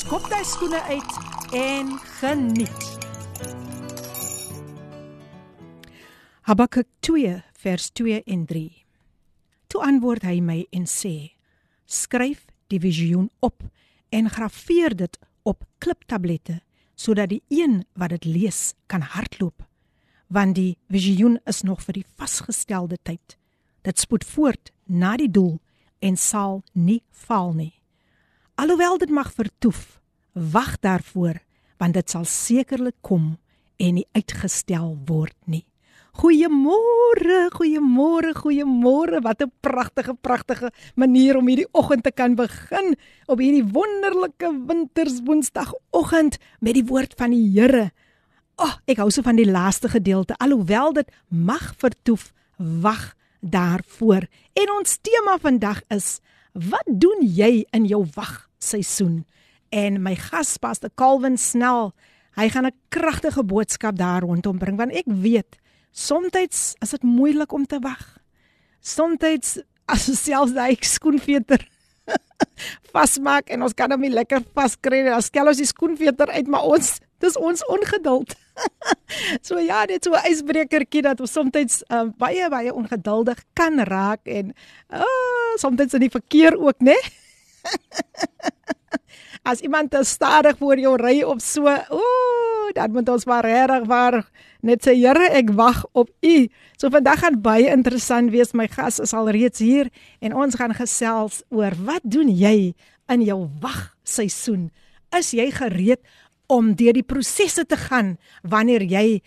skop jou skoene uit en geniet. Habakuk 2 vers 2 en 3. Toe antwoord hy my en sê: Skryf die visioen op en grafeer dit op kliptablette sodat die een wat dit lees kan hardloop want die visioen is nog vir die vasgestelde tyd dit spoed voort na die doel en sal nie val nie alhoewel dit mag vertoef wag daarvoor want dit sal sekerlik kom en nie uitgestel word nie Goeiemôre, goeiemôre, goeiemôre. Wat 'n pragtige, pragtige manier om hierdie oggend te kan begin op hierdie wonderlike winterswoensdagoggend met die woord van die Here. Ag, oh, ek hou so van die laaste gedeelte. Alhoewel dit mag vertoef, wag daarvoor. En ons tema vandag is: Wat doen jy in jou wagseisoen? En my gas Pastor Calvin Snell, hy gaan 'n kragtige boodskap daar rondom bring want ek weet Somstyds is dit moeilik om te wag. Somstyds as selfs daai skoenveter vasmaak en ons kan hom nie lekker vaskry nie. Dan skel ons die skoenveter uit, maar ons dis ons ongeduld. so ja, dit so 'n ysbrekertjie dat ons somstyds um, baie baie ongeduldig kan raak en uh, somstyds in die verkeer ook, né? as iemand te stadig voor jou ry op so, ooh, dan moet ons maar regtig waar net sê Here, ek wag op U. So vandag gaan baie interessant wees. My gas is al reeds hier en ons gaan gesels oor wat doen jy in jou wagseisoen? Is jy gereed om deur die prosesse te gaan wanneer jy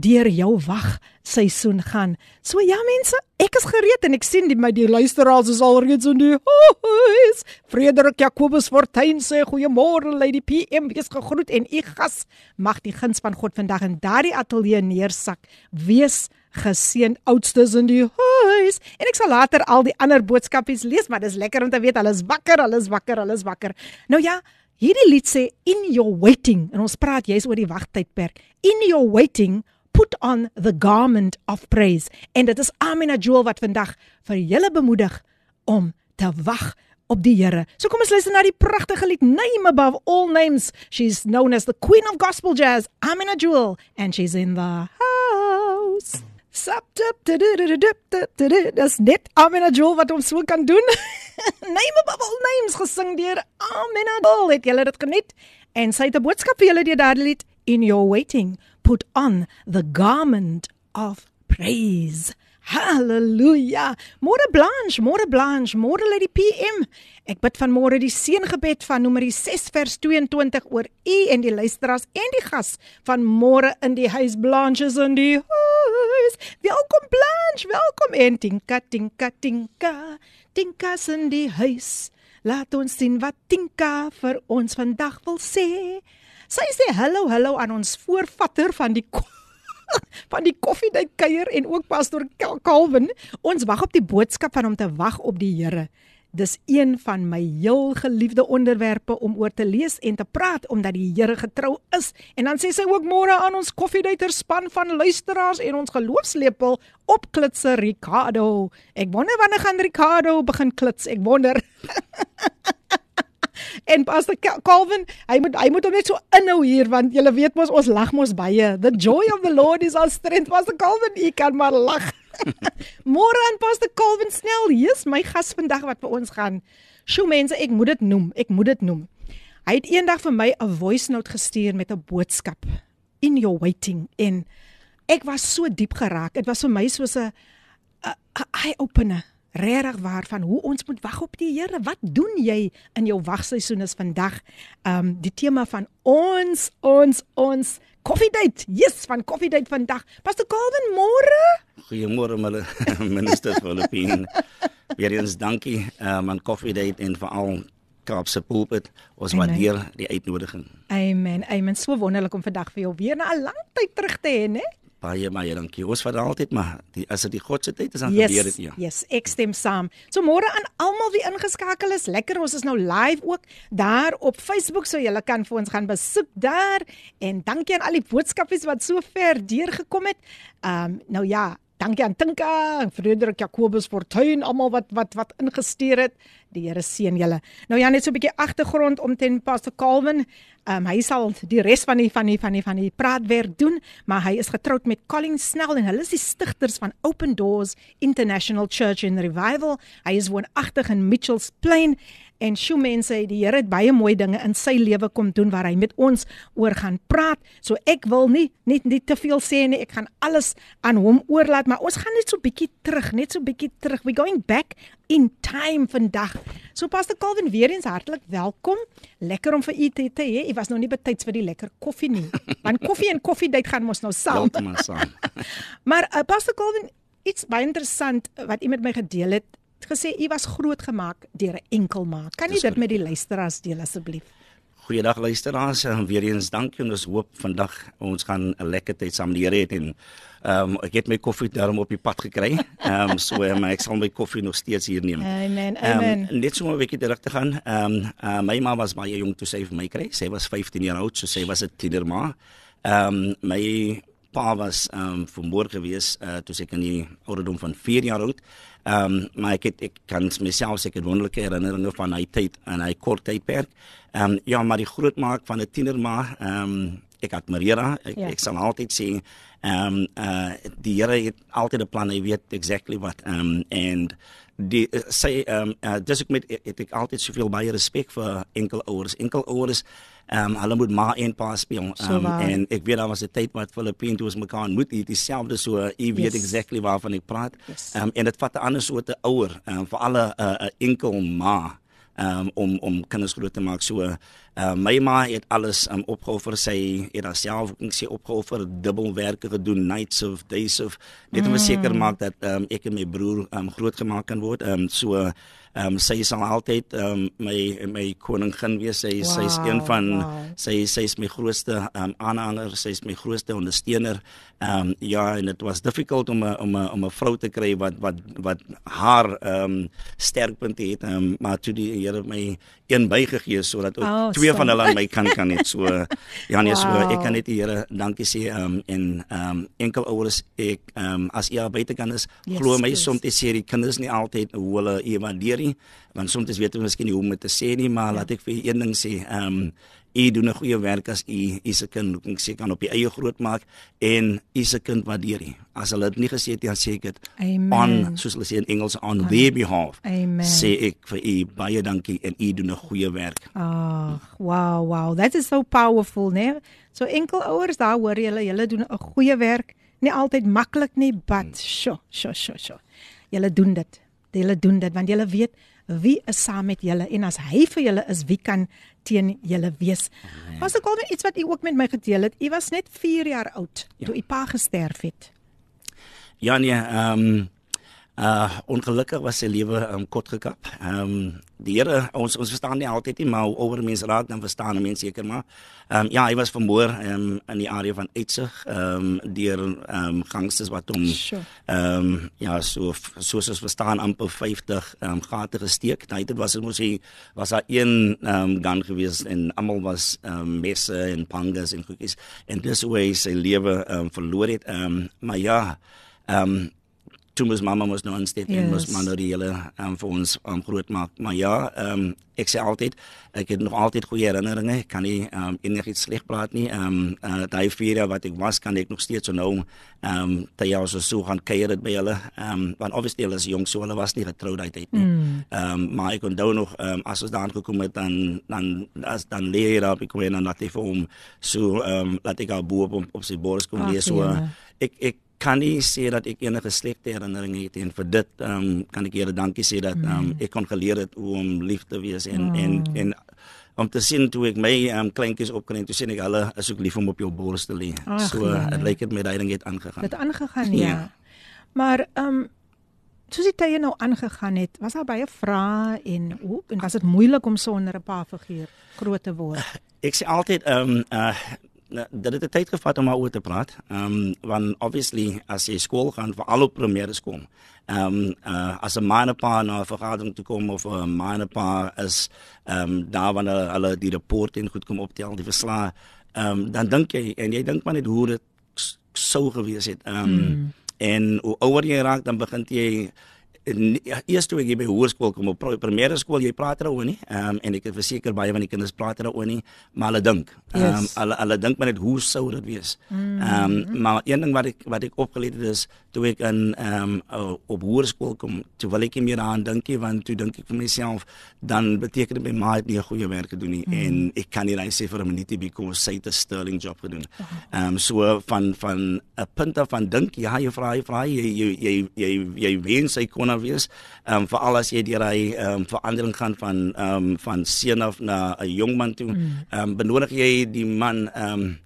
deur jou wag seisoen gaan. So ja mense, ek is gereed en ek sien die my die luisteraars is al reeds in die huis. Frederik Jacobus Fortuin sê goeiemôre Lady PM, wees gegroet en u gas mag die guns van God vandag in daardie ateljee neersak. Wees geseën oudstes in die huis. En ek sal later al die ander boodskapies lees, maar dis lekker om te weet hulle is wakker, hulle is wakker, hulle is wakker. Nou ja, hierdie lied sê in your waiting en ons praat jy's oor die wagtydperk. In your waiting put on the garment of praise. En dit is Amina Joel wat vandag vir julle bemoedig om te wag op die Here. So kom ons luister na die pragtige lied Name Above All Names. She's known as the Queen of Gospel Jazz, Amina Joel, and she's in the house. Sap tap Dis net Amina Joel wat ons so kan doen. Name Above All Names gesing deur Amina Joel. Het julle dit geniet? En sy het 'n boodskap vir julle deur daardie lied in your waiting put on the garment of praise. Halleluja. Môre Blanche, môre Blanche, môre Lady PM. Ek bid van môre die seëngebed van Numeri 6 vers 22 oor u en die luisteraars en die gas van môre in die huis Blanche is in die huis. Welkom Blanche, welkom en tinka tinka tinka. Tinka in die huis. Laat ons sien wat Tinka vir ons vandag wil sê. Sy sê hallo hallo aan ons voorvatter van die van die koffiedייט kuier en ook pastoor Calvin. Ons wag op die boodskap van hom te wag op die Here. Dis een van my heel geliefde onderwerpe om oor te lees en te praat omdat die Here getrou is. En dan sê sy ook môre aan ons koffiedייטer span van luisteraars en ons geloofslepel op klitse Ricardo. Ek wonder wanneer gaan Ricardo begin klits? Ek wonder. En Pastor Calvin, hy moet hy moet hom net so inhou hier want jy weet mos ons lag mos baie. The joy of the Lord is our strength. Pastor Calvin, ek kan maar lag. Môre aan Pastor Calvin snel. Hier's my gas vandag wat vir ons gaan. Sjoe mense, ek moet dit noem. Ek moet dit noem. Hy het eendag vir my 'n voice note gestuur met 'n boodskap in your waiting en ek was so diep geraak. Dit was vir my soos 'n eye opener regtig waar van hoe ons moet wag op die Here. Wat doen jy in jou wagseisoen is vandag? Um die tema van ons ons ons koffiedייט. Yes, van koffiedייט vandag. Pastor Calvin, môre? Goeiemôre my minister Filippine. Weer eens dankie um aan koffiedייט en veral Kaapse pulpit. Ons waardeer die uitnodiging. Amen. Amen. So wonderlik om vandag vir jou weer na 'n lang tyd terug te hê, né? Baie baie dankie. Ons vat altyd maar die as dit die God se tyd is dan yes, gebeur dit ja. Yes, ek stem saam. So môre aan almal wie ingeskakel is. Lekker, ons is nou live ook daar op Facebook so julle kan vir ons gaan besoek daar en dankie aan al die boodskapies wat so ver deurgekom het. Ehm um, nou ja, Dankie aan Tinka, Frederik Jacobus Fortuin, almal wat wat wat ingesteer het. Die Here seën julle. Nou ja, net so 'n bietjie agtergrond om ten Pastor Calvin. Ehm um, hy sal die res van die van die van die van die praatwerk doen, maar hy is getroud met Colin Snell en hulle is die stigters van Open Doors International Church in Revival. Hy is woonagtig in Mitchells Plain En sjoe mense, die Here het baie mooi dinge in sy lewe kom doen waar hy met ons oor gaan praat. So ek wil nie net nie te veel sê nie. Ek gaan alles aan hom oorlaat, maar ons gaan net so bietjie terug, net so bietjie terug. We going back in time vandag. So Pastor Calvin weer eens hartlik welkom. Lekker om vir u te hê. U was nog nie betyds vir die lekker koffie nie. Want koffie en koffiedייט gaan mos nou saam. Heeltemal saam. maar uh, Pastor Calvin, iets baie interessant wat u met my gedeel het gesê u was grootgemaak deur 'n enkel ma. Kan jy dit met die luisteraars deel asseblief? Goeiedag luisteraars, en weer eens dankie en ons hoop vandag ons gaan 'n lekker tyd saam die Here hê en ehm um, ek het my koffie daarom op die pad gekry. Ehm um, so um, ek sal my koffie nog steeds hier neem. Amen. Amen. Um, net so 'n bietjie terug te gaan. Ehm um, uh, my ma was baie jonk toe sy vir my kry. Sy was 15 jaar oud, so sy was 'n tienerma. Ehm um, my pa was ehm um, vermoor gewees uh, toe sy in die ouderdom van 4 jaar oud. Ehm um, maar ek het, ek kan myself seker wonderlike herinneringe van hy tyd en hy kort tydperk. Ehm um, ja, maar die grootmaak van 'n tienerma, ehm um, ek admireer haar. Ek, ja. ek sal altyd sê ehm um, uh die Here het altyd 'n plan, hy weet exactly wat ehm um, and die uh, sê ehm um, uh, dis ek met het ek altyd soveel baie respek vir enkel ouers. Ehm um, hulle moet ma en pa speel. Ehm um, en ek weet daar was 'n tyd wat Filippine toe ons mekaar ontmoet het, dieselfde so u uh, weet yes. exactly waarvan ek praat. Ehm yes. um, en dit vat 'n ander soort ouer, ehm um, vir alle 'n uh, uh, enkel ma um, om om kinders groot te maak. So uh, my ma het alles um, opgeoffer. Sy het haarself ek sê opgeoffer, dubbelwerke gedoen, nights of days of net om mm. seker maak dat um, ek en my broer um, groot gemaak kan word. Um, so Ehm um, sy sal altyd ehm um, my my koningin wees. Sy wow, sy's een van wow. sy sy's my grootste ehm um, aanhanger, sy's my grootste ondersteuner. Ehm um, ja, en dit was difficult om a, om a, om 'n vrou te kry wat wat wat haar ehm um, sterkpunte het. Ehm um, maar toe die Here my een bygegee sodat ook oh, twee so. van hulle aan my kan kan net so ja nee wow. so ek kan net die Here dankie sê ehm um, en ehm um, enkel ouers ek ehm um, as jy buite kan is yes, glo my soms te sê die kinders nie altyd hoe hulle evalueer nie want soms weet hulle miskien nie hoe om dit te sê nie maar ja. laat ek vir een ding sê ehm um, u doen 'n goeie werk as u u se kind ek sê kan op die eie groot maak en u se kind waardeer nie as hulle dit nie gesê het dan sê ek dit on soos hulle sê in Engels on Amen. their behalf Amen. sê ek vir u baie dankie en u doen 'n goeie werk. Ah wow wow. That is so powerful nee so enkel ouers daar hoor julle julle doen 'n goeie werk. Nie altyd maklik nie but sjo sjo sjo sjo. Julle doen dit. Julle doen dit want julle weet wie is saam met julle? En as hy vir julle is wie kan teen julle wees? Was ek al iets wat u ook met my gedeel het. U was net 4 jaar oud ja. toe u pa gesterf het. Ja nee ehm um, uh ongelukkig was sy lewe um, kort gekap. Ehm um, die Here ons ons verstaan nie altyd nie, maar oor mense raak dan verstaan mense seker maar. Ehm um, ja, hy was vermoor um, in die area van Uitsig, ehm um, deur ehm um, gangsters wat hom ehm um, ja, so soos ons verstaan amper 50 ehm um, gate gesteek. Daai dit was mos hy was daar een ehm um, gun gewees en almal was ehm um, messe en pangas en goedjies en dis hoe hy sy lewe ehm um, verloor het. Ehm um, maar ja, ehm um, toe mos mamma mos nou aansteek yes. en mos man nou die hele um, vir ons um, groot maak. Maar ja, ehm um, ek sê altyd ek het nog altyd goeie herinneringe. Ek kan nie ehm um, enigiets sleg praat nie. Ehm um, uh, daai vier jaar wat ek was, kan ek nog steeds so nou ehm um, dat jy so so gaan kuier dit by hulle. Ehm um, want obviously hulle is jong so hulle was nie getroud uit nie. Mm. Ehm mm. um, maar ek onthou nog ehm um, as ons daar gekom het dan dan as dan leer op ek weet dan dat ek vir hom so ehm um, laat ek al bo op op sy bors kom lees so ek ek kan nie sê dat ek enige slegte herinneringe het en vir dit um, kan ek Here dankie sê dat um, ek kon geleer het hoe om lief te wees en oh. en en om te sien toe ek my um, kleintjies opkry toe sien ek hulle is ook lief om op jou bors te lê. So dit lyk dit met daai ding het aangegaan. Dit aangegaan ja. ja. Maar ehm um, soos die tye nou aangegaan het, was daar baie vrae en hoe en was dit moeilik om sonder 'n pa figuur groot te word? Ek sê altyd ehm um, uh dat dit tyd gevat om daaroor te praat. Ehm um, want obviously as jy skool gaan vir al op primêre skool. Ehm um, uh, as 'n minor pa na 'n vergadering toe kom of 'n minor pa is ehm um, daar wanneer hulle die rapport in goed kom optel, die verslae, ehm um, dan dink jy en jy dink maar net hoe dit sou gewees het. Ehm um, mm. en hoe ouer jy raak dan begin jy eers toe ek by hoërskool kom op primêre skool jy praat daaroor nie um, en ek is verseker baie van die kinders praat daaroor nie maar hulle dink um, yes. hulle hulle dink maar net hoe sou dit wees mm. um, maar een ding wat ek wat ek opgeleer het is toe ek in um, op hoërskool kom toe wil ek meer aan dink want toe dink ek vir myself dan beteken dit my ma het nie 'n goeie werk gedoen nie mm. en ek kan nie net sê vir 'n minuut because sy het 'n sterling job gedoen ehm um, so van van 'n punt af van dink ja jy vra jy vra jy jy jy jy, jy wens hy kon nou wees. Ehm um, veral as jy deur hy ehm um, verandering gaan van ehm um, van seun af na 'n jong man toe. Mm. Ehm mm. um, benodig jy die man ehm um,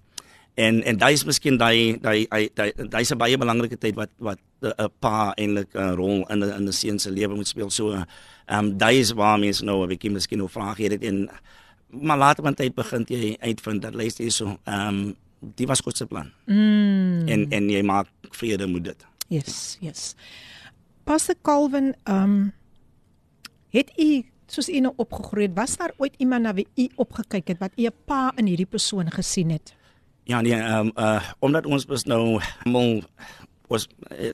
en en daai is miskien daai daai daai is 'n baie belangrike tyd wat wat 'n pa eintlik 'n rol in in 'n seun se lewe moet speel. So ehm um, daai is waar mense nou 'n bietjie miskien nou vra gee dit en maar later van tyd begin jy uitvind dat luister hier so ehm um, die was God se plan. Mm. En en jy maak vrede met dit. Yes, yes. Pastor Calvin, ehm um, het u soos u nou opgegroei het, was daar ooit iemand na wie u opgekyk het wat u 'n pa in hierdie persoon gesien het? Ja, nee, ehm um, uh omdat ons was nou almal was uh,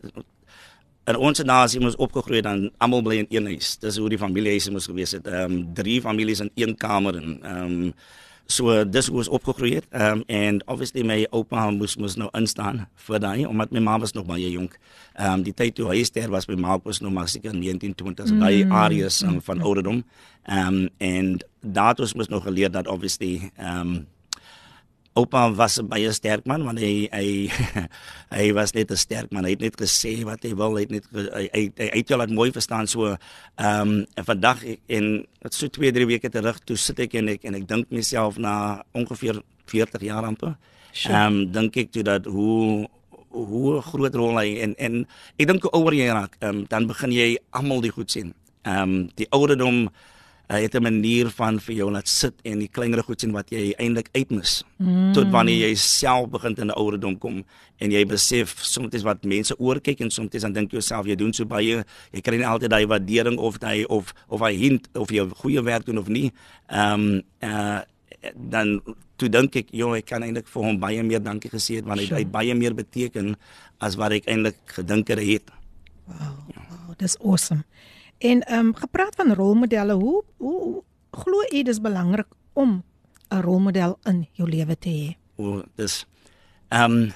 en ons nasie moes opgegroei dan almal bly in een huis. Dis hoe die familiehuise moes gewees het. Ehm um, drie families in een kamer en ehm um, So dis hoe ons opgegroei het. Ehm um, en obviously my oupa moes moes nou instaan vir daai omdat my ma was nog baie jonk. Ehm um, die tyd toe hy ster was my ma was nog maar seker 1920 so daai mm. areas um, van ouderdom. Ehm um, en daardie moes nog geleer dat obviously ehm um, Oupa was 'n baie sterk man want hy hy hy was net 'n sterk man. Hy het net gesê wat hy wil, hy het net hy hy, hy het jou laat mooi verstaan so ehm um, en vandag en dit so 2 3 weke terug toe sit ek en ek en ek dink myself na ongeveer 40 jaar amper. Ehm um, dink ek toe dat hoe hoe groot rol hy en en ek dink hoe ouer jy raak, um, dan begin jy almal die goed sien. Ehm um, die ouderdom hy het 'n manier van vir jou laat sit en die kleinere goed sien wat jy eintlik uitmis. Mm. tot wanneer jy self begin in 'n ouderdom kom en jy besef soms wat mense oorkyk en soms dan dink jy jouself jy doen so baie jy kry nie altyd daai waardering of daai of of hy hint of jy goeie werk doen of nie. Ehm um, uh, dan toe dink ek joh ek kan eintlik vir hom baie meer dankie gesê het want hy, hy baie meer beteken as wat ek eintlik gedink het. Wow, wow dis awesome En ehm um, gepraat van rolmodelle, hoe hoe glo u dis belangrik om 'n rolmodel in jou lewe te hê? O, dis ehm um,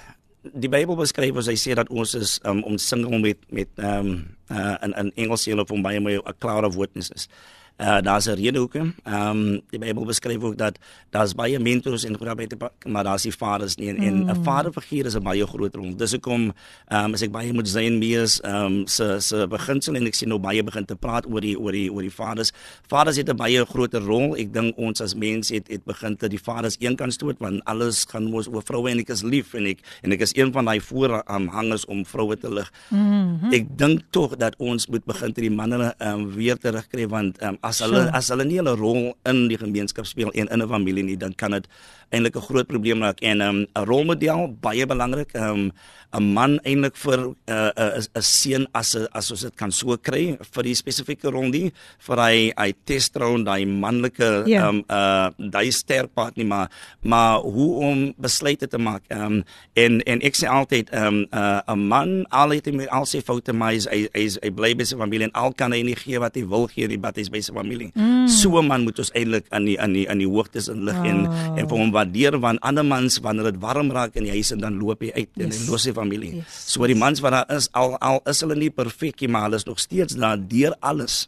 die Bybel beskryf as hy sê dat ons is um, omsingel met met ehm um, uh, in in Engels sê hulle van baie mooi 'n cloud of witnesses. Uh daar's 'n rede hoekom. Ehm um, die Bybel beskryf ook dat daar's baie mentors en grabe maar daar's die vaders nie en, mm. en 'n vaderfiguur is 'n baie groot rol. Dis hoekom ehm um, as ek baie moet sien mees ehm um, se se beginsel en ek sien nou baie begin te praat oor die oor die oor die vaders. Vaders het 'n baie groter rol. Ek dink ons as mense het het begin te die vaders een kan stoot want alles gaan mos oor vroue en ek is lief en ek en ek is een van daai voorhangers om vroue te lig. Mm -hmm. Ek dink tog dat ons moet begin te die manne ehm um, weer terugkry want ehm um, as hulle sure. as hulle nie hulle rol in die gemeenskap speel en in 'n familie nie, dan kan dit eintlik 'n groot probleem raak en um, 'n um, rolmodel baie belangrik. 'n um, 'n man eintlik vir 'n uh, 'n uh, 'n seun as a, as ons dit kan so kry vir die spesifieke rol nie vir hy hy testroon daai manlike yeah. Ja. um uh daai sterkpaat nie maar maar hoe om besluite te maak. Um en en ek sê altyd um 'n uh, man al het hy al sy foute maar hy hy, hy, hy bly by sy familie en al kan hy nie gee wat hy wil gee nie, wat hy by sy familie. Mm. So 'n man moet ons eintlik aan die aan die aan die hoogtes in lig oh. en en vir hom waardeer want ander mans wanneer dit warm raak in die huis en dan loop hy uit yes. en hy los sy familie. Yes. So die mans wat daar is al al is hulle nie perfek nie, maar hulle is nog steeds daar deur alles.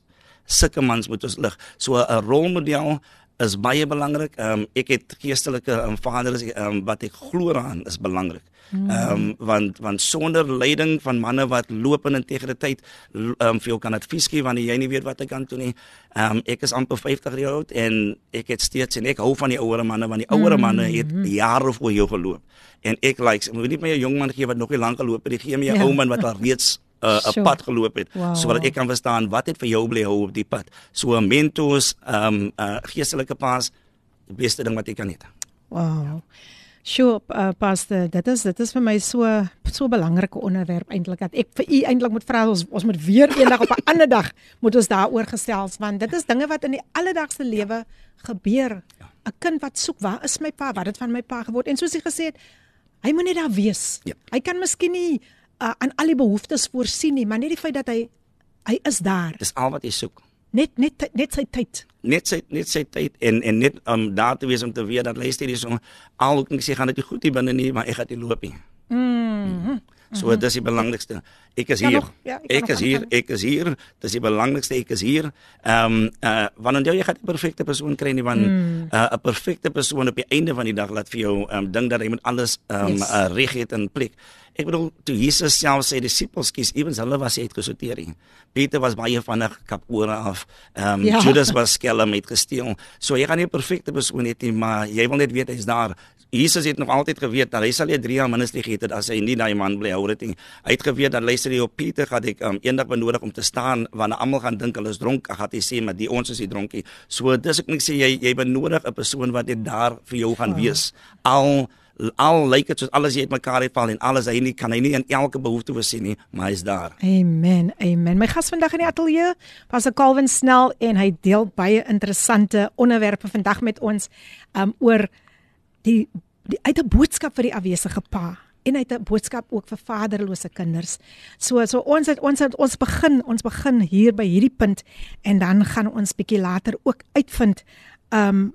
Sulke mans moet ons lig. So 'n rolmodel is baie belangrik. Um, ek het geestelike um, vaders um, wat ek glo aan is belangrik. Ehm um, want want sonder leiding van manne wat loop in integriteit ehm um, vir jou kan advies gee wanneer jy nie weet wat ek kan doen nie. Ehm um, ek is amper 50 jaar oud en ek het steeds en ek hou van die ouer manne want die ouer manne het mm-hmm. jare voor jou geloop. En ek likes, moet nie my 'n jong man gee wat nog nie lank geloop het, gee my 'n ja. ou man wat al reeds 'n uh, Sure. pad geloop het Wow. sodat ek kan verstaan wat het vir jou bly hou op die pad. So mentors, ehm um, uh, geestelike paas, die beste ding wat jy kan hê. Wow. Sjoe, uh, pastor, dit is dit is vir my so so belangrike onderwerp eintlik dat ek vir u eintlik moet vra ons ons moet weer eendag op 'n ander dag moet ons daaroor gesels want dit is dinge wat in die alledaagse lewe gebeur. 'n Kind wat soek, waar is my pa? Wat het van my pa geword? En soos hy gesê het, hy moet net daar wees. Ja. Hy kan miskien nie uh, aan al die behoeftes voorsien nie, maar net die feit dat hy hy is daar. Dis al wat jy soek. Net net net sy tyd. Net sy net sy tyd en en net om um, daar te wees om te weet dat luister hier so al ook nie sê gaan dit goed hier binne nie maar ek gaan dit loop nie. Mm. So dis die belangrikste. Ek is Kan hier. nog- ja, ek is hier, ek is hier. Dis die belangrikste, ek is hier. Ehm um, uh wanneer jy gaan die perfekte persoon kry nie want 'n Mm. uh, 'n perfekte persoon op die einde van die dag laat vir jou ehm um, dink dat hy moet alles ehm um, Yes. uh, reg het in plek. Ek bedoel toe Jesus self sê disippels kies ewens hulle was uitgesorteer. nie. Peter was baie vinnig kapore af. Ehm um, Ja. Judas was skelm het gesteel. So jy gaan nie 'n perfekte persoon hê nie, maar jy wil net weet hy's daar. Jesus het nog altyd geweet dat hy sal nie 3 jaar ministry gehad het as hy nie daai man bly hou het nie. Hy het geweet dat luister jy op Pieter gaan ek um, eendag benodig om te staan wanneer almal gaan dink hulle is dronk, gaan hy sê maar die ons is nie dronkie. So dis ek net sê jy jy benodig 'n persoon wat net daar vir jou gaan wees. Al al lyk dit soos alles jy uitmekaar het val en alles hy nie kan hy nie in elke behoefte voorsien nie, maar hy's daar. Amen. Amen. My gas vandag in die ateljee, Pastor Calvin Snell en hy deel baie interessante onderwerpe vandag met ons um oor die, die uit 'n boodskap vir die afwesige pa en uit 'n boodskap ook vir vaderlose kinders. So so ons het ons het ons begin, ons begin hier by hierdie punt en dan gaan ons bietjie later ook uitvind um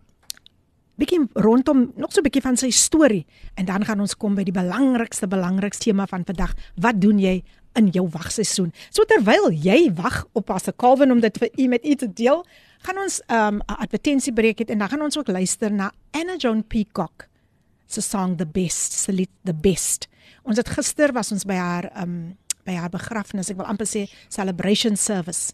bietjie rondom nog so 'n bietjie van sy storie en dan gaan ons kom by die belangrikste belangrikste tema van vandag. Wat doen jy in jou wagseisoen? So terwyl jy wag op Pastor Calvin om dit vir u met u te deel, gaan ons 'n um, advertensie breek het en dan gaan ons ook luister na Anna Joan Peacock se song The Best, se lied The Best. Ons het gister was ons by haar um by haar begrafnis, ek wil amper sê celebration service.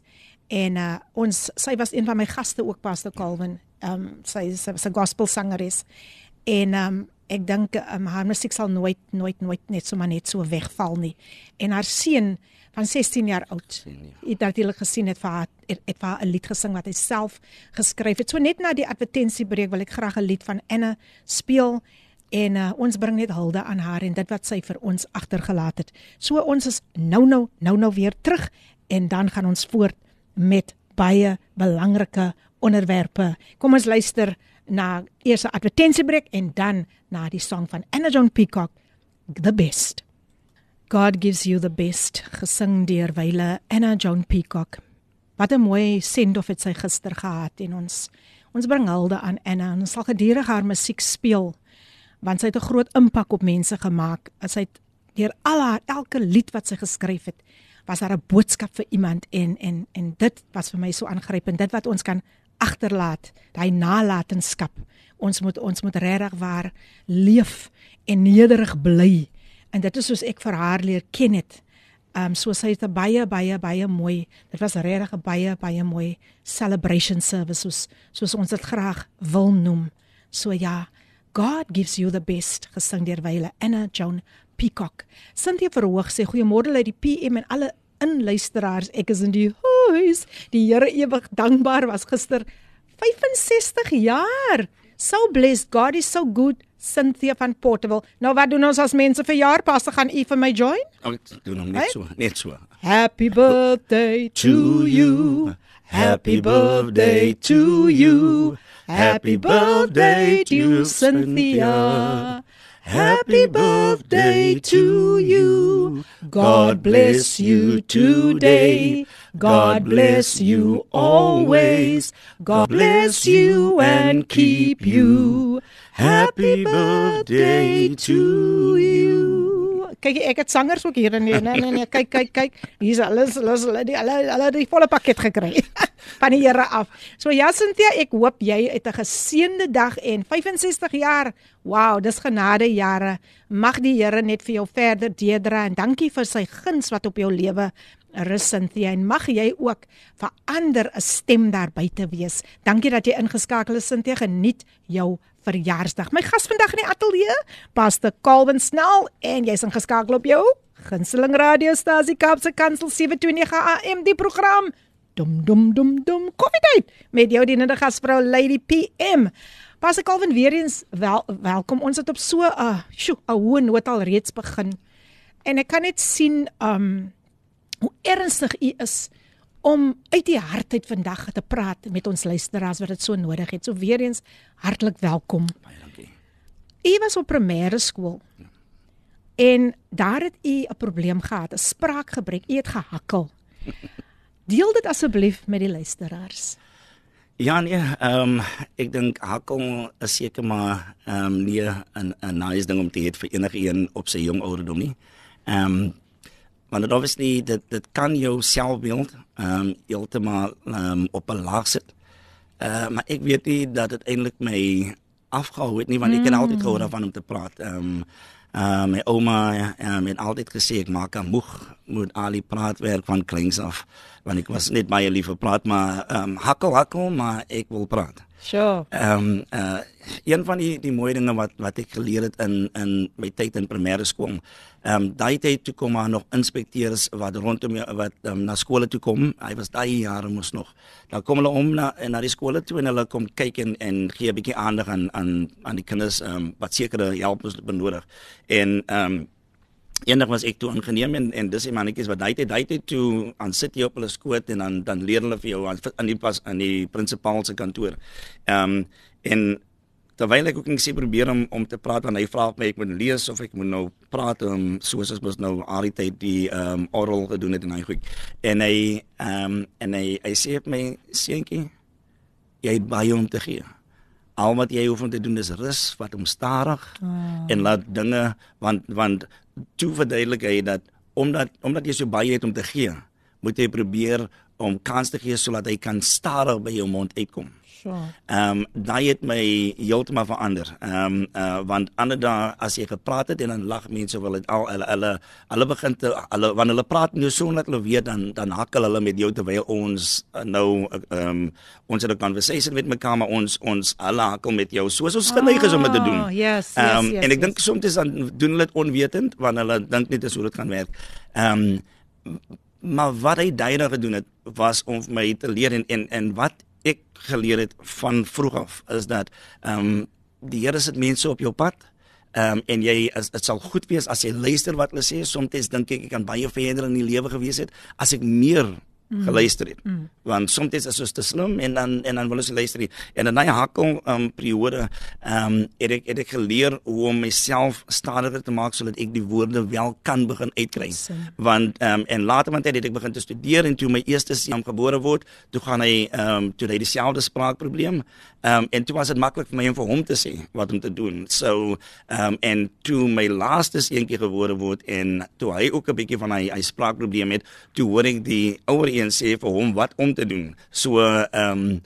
En uh ons sy was een van my gaste ook Pastor Calvin. Um sy sy was 'n gospel sangeres. En um ek dink um, haar musiek sal nooit nooit nooit net so maar net so wegval nie. En haar seun van 16 jaar oud. Het natuurlik gesien het vir haar het, het vir haar 'n lied gesing wat hy self geskryf het. So net na die advertensiebreek wil ek graag 'n lied van Anna speel en uh, ons bring net hulde aan haar en dit wat sy vir ons agtergelaat het. So ons is nou nou nou nou weer terug en dan gaan ons voort met baie belangrike onderwerpe. Kom ons luister na eers 'n advertensiebreek en dan na die song van Anna Joan Peacock, The Best. God gives you the best, gesing deur wyle Anna Joan Peacock. Wat 'n mooi send-off het sy gister gehad en ons ons bring hulde aan Anna en ons sal gedurig haar musiek speel want sy het 'n groot impak op mense gemaak. Sy het deur al haar elke lied wat sy geskryf het, was daar 'n boodskap vir iemand en en en dit was vir my so aangrypend. Dit wat ons kan agterlaat, daai nalatenskap. Ons moet ons moet regtig waar leef en nederig bly. En dit is soos ek vir haar leer ken het. Ehm um, so sy het 'n baie baie baie mooi. Dit was regtig 'n baie baie mooi celebration service soos soos ons dit graag wil noem. So ja, God gives you the best gesing deur wyle Anna Joan Peacock. Cynthia Verhoog sê goeiemôre uit die PM en alle inluisteraars. Ek is in die huis. Die Here ewig dankbaar was gister 65 jaar. So blessed. God is so good. Cynthia van Portable. Nou wat doen ons as mense verjaar? Pas gaan u vir my join? Ek doen hom net so, net so. Happy birthday to you. Happy birthday to you. Happy birthday to Cynthia. Happy birthday to you. God bless you today. God bless you always. God bless you and keep you. Happy birthday to you. Kyk ek het sangers ook hier nee nee nee, nee kyk kyk kyk hier's alles alles hulle die hulle hulle die volle pakket gekry van die Here af. So ja Cynthia, ek hoop jy het 'n geseënde dag en 65 jaar. Wow, dis genade jare. Mag die Here net vir jou verder deurdra en dankie vir sy guns wat op jou lewe rus Cynthia en mag jy ook vir ander 'n stem daar buite wees. Dankie dat jy ingeskakel is Cynthia. Geniet jou verjaarsdag. My gas vandag in die ateljee, Pastor Calvin Snell en jy's ingeskakel op jou gunsteling radiostasie Kaapse Kansel 729 AM die program dum dum dum dum koffietyd met jou dienende gasvrou Lady PM. Pas ek alwen weer eens wel welkom. Ons het op so 'n uh, 'n hoë noot al reeds begin. En ek kan net sien um hoe ernstig u is om uit die hart uit vandag te praat met ons luisteraars wat dit so nodig het. So weer eens hartlik welkom. Baie dankie. U was op primêre skool. En daar het u 'n probleem gehad, 'n spraakgebrek. U het gehakkel. Deel dit asseblief met die luisteraars. Ja nee, ehm um, ek dink hakkel is seker maar ehm um, nie 'n 'n nice ding om te hê vir enige een op sy jong ouderdom nie. Ehm um, want dit obviously dit dit kan jou selfbeeld ehm um, heeltemal ehm um, op 'n laag sit. Uh, maar ek weet nie dat dit eintlik my afgehou het nie want ek het mm. altyd gehoor daarvan om te praat. Ehm um, uh, my ouma um, het altyd gesê ek maak aan moeg moet Ali praat werk van kleins af want ek was net baie lief vir praat maar ehm um, hakkel hakkel maar ek wil praat. Sure. Ehm um, uh een van die die mooi dinge wat wat ek geleer het in in my tyd in primêre skool. Ehm um, daai tyd toe kom maar nog inspekteurs wat rondom wat um, na skole toe kom. Hy was daai jare mos nog. Dan kom hulle om na na die skole toe en hulle kom kyk en en gee 'n bietjie aandag aan aan aan die kinders ehm um, wat sekere help ons benodig. En ehm um, Eendag was ek toe ingeneem en en dis die mannetjies wat daai tyd daai tyd toe aan sit jy op hulle skoot en dan dan leer hulle vir jou aan in die pas in die prinsipaal se kantoor. Ehm um, en terwyl ek ook net sê probeer om om te praat want hy vra my ek moet lees of ek moet nou praat om soos as mos nou al die tyd die ehm um, oral gedoen het en hy goed. En hy ehm um, en hy hy sê vir my seentjie jy het baie om te gee. Al wat jy hoef om te doen is rus, wat om stadig oh. en laat dinge want want toe verduidelik hy dat omdat omdat jy so baie het om te gee, moet jy probeer om kans te gee sodat hy kan stadig by jou mond uitkom. Sure. Ehm um, daai het my heeltemal verander. Ehm um, uh want ander dae as jy gepraat het en dan lag mense wel al hulle hulle hulle begin te hulle wanneer hulle praat nie so net hulle weet dan dan hakkel hulle met jou terwyl ons uh, nou ehm um, ons het 'n conversation met mekaar maar ons ons hulle hakkel met jou soos ons geneig is om dit te doen. Oh, yes, ehm um, yes, yes, en ek yes. dink soms dan doen hulle dit onwetend want hulle dink net dis hoe dit gaan werk. Ehm um, maar wat hy daai gedoen het was om my te leer en en, en wat ek geleer het van vroeg af is dat ehm um, die Here sit mense op jou pad. Ehm um, en jy dit sal goed wees as jy luister wat hulle sê. Soms dink ek ek kan baie verder in die lewe gewees het as ek meer mm. geluister het. Mm. Want soms is dit te slim en dan en dan wil ons luister. Nie. En dan daai hakkel um periode um het ek het ek geleer hoe om myself stadiger te maak sodat ek die woorde wel kan begin uitkry. Want um en later want het ek begin te studeer en toe my eerste seun gebore word, toe gaan hy um toe hy dieselfde spraakprobleem. Um en toe was dit maklik vir my om vir hom te sê wat om te doen. So um en toe my laaste seentjie gebore word en toe hy ook 'n bietjie van hy hy spraakprobleem het, toe hoor ek die ouer een sê vir hom wat om te doen. So ehm um,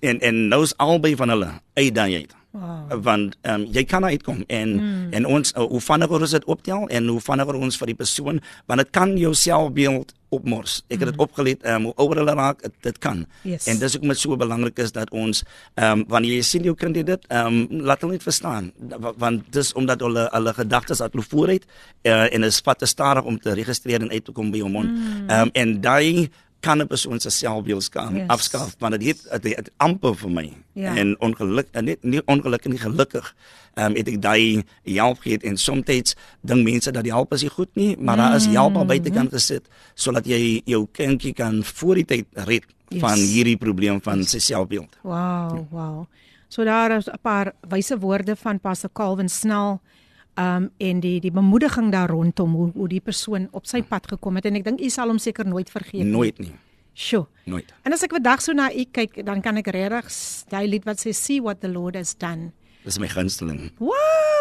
en en nou is albei van hulle uit daai uit. Wow. Want ehm um, jy kan uitkom en mm. en ons uh, hoe vinniger ons dit optel en hoe vinniger ons vir die persoon want dit kan jou selfbeeld opmors. Ek het dit mm. opgelet ehm um, hoe ouer hulle raak, het, dit kan. Yes. En dis ook met so belangrik is dat ons ehm um, wanneer jy sien jou kind dit ehm um, laat hulle net verstaan want dis omdat hulle hulle gedagtes uit hulle vooruit uh, en is vat te stadig om te registreer en uit te kom by jou mond. Mm. Ehm mm. um, en daai kan 'n persoon se selfbeeld kan yes. afskaaf want dit het dit het amper vir my ja. en ongeluk net nie ongelukkig nie gelukkig ehm um, het ek daai help gehad en soms dink mense dat die help is nie goed nie maar mm. daar is help al buitekant gesit sodat jy jou kindjie kan voor die tyd red yes. van hierdie probleem van sy selfbeeld. Wow, wow. So daar is 'n paar wyse woorde van Pastor Calvin Snell um en die die bemoediging daar rondom hoe hoe die persoon op sy pad gekom het en ek dink u sal hom seker nooit vergeet. Nooit nie. Sjoe. Nooit. En as ek vandag so na u kyk, dan kan ek regtig daai lied wat sê see what the Lord has done. Dis my gunsteling. Wow.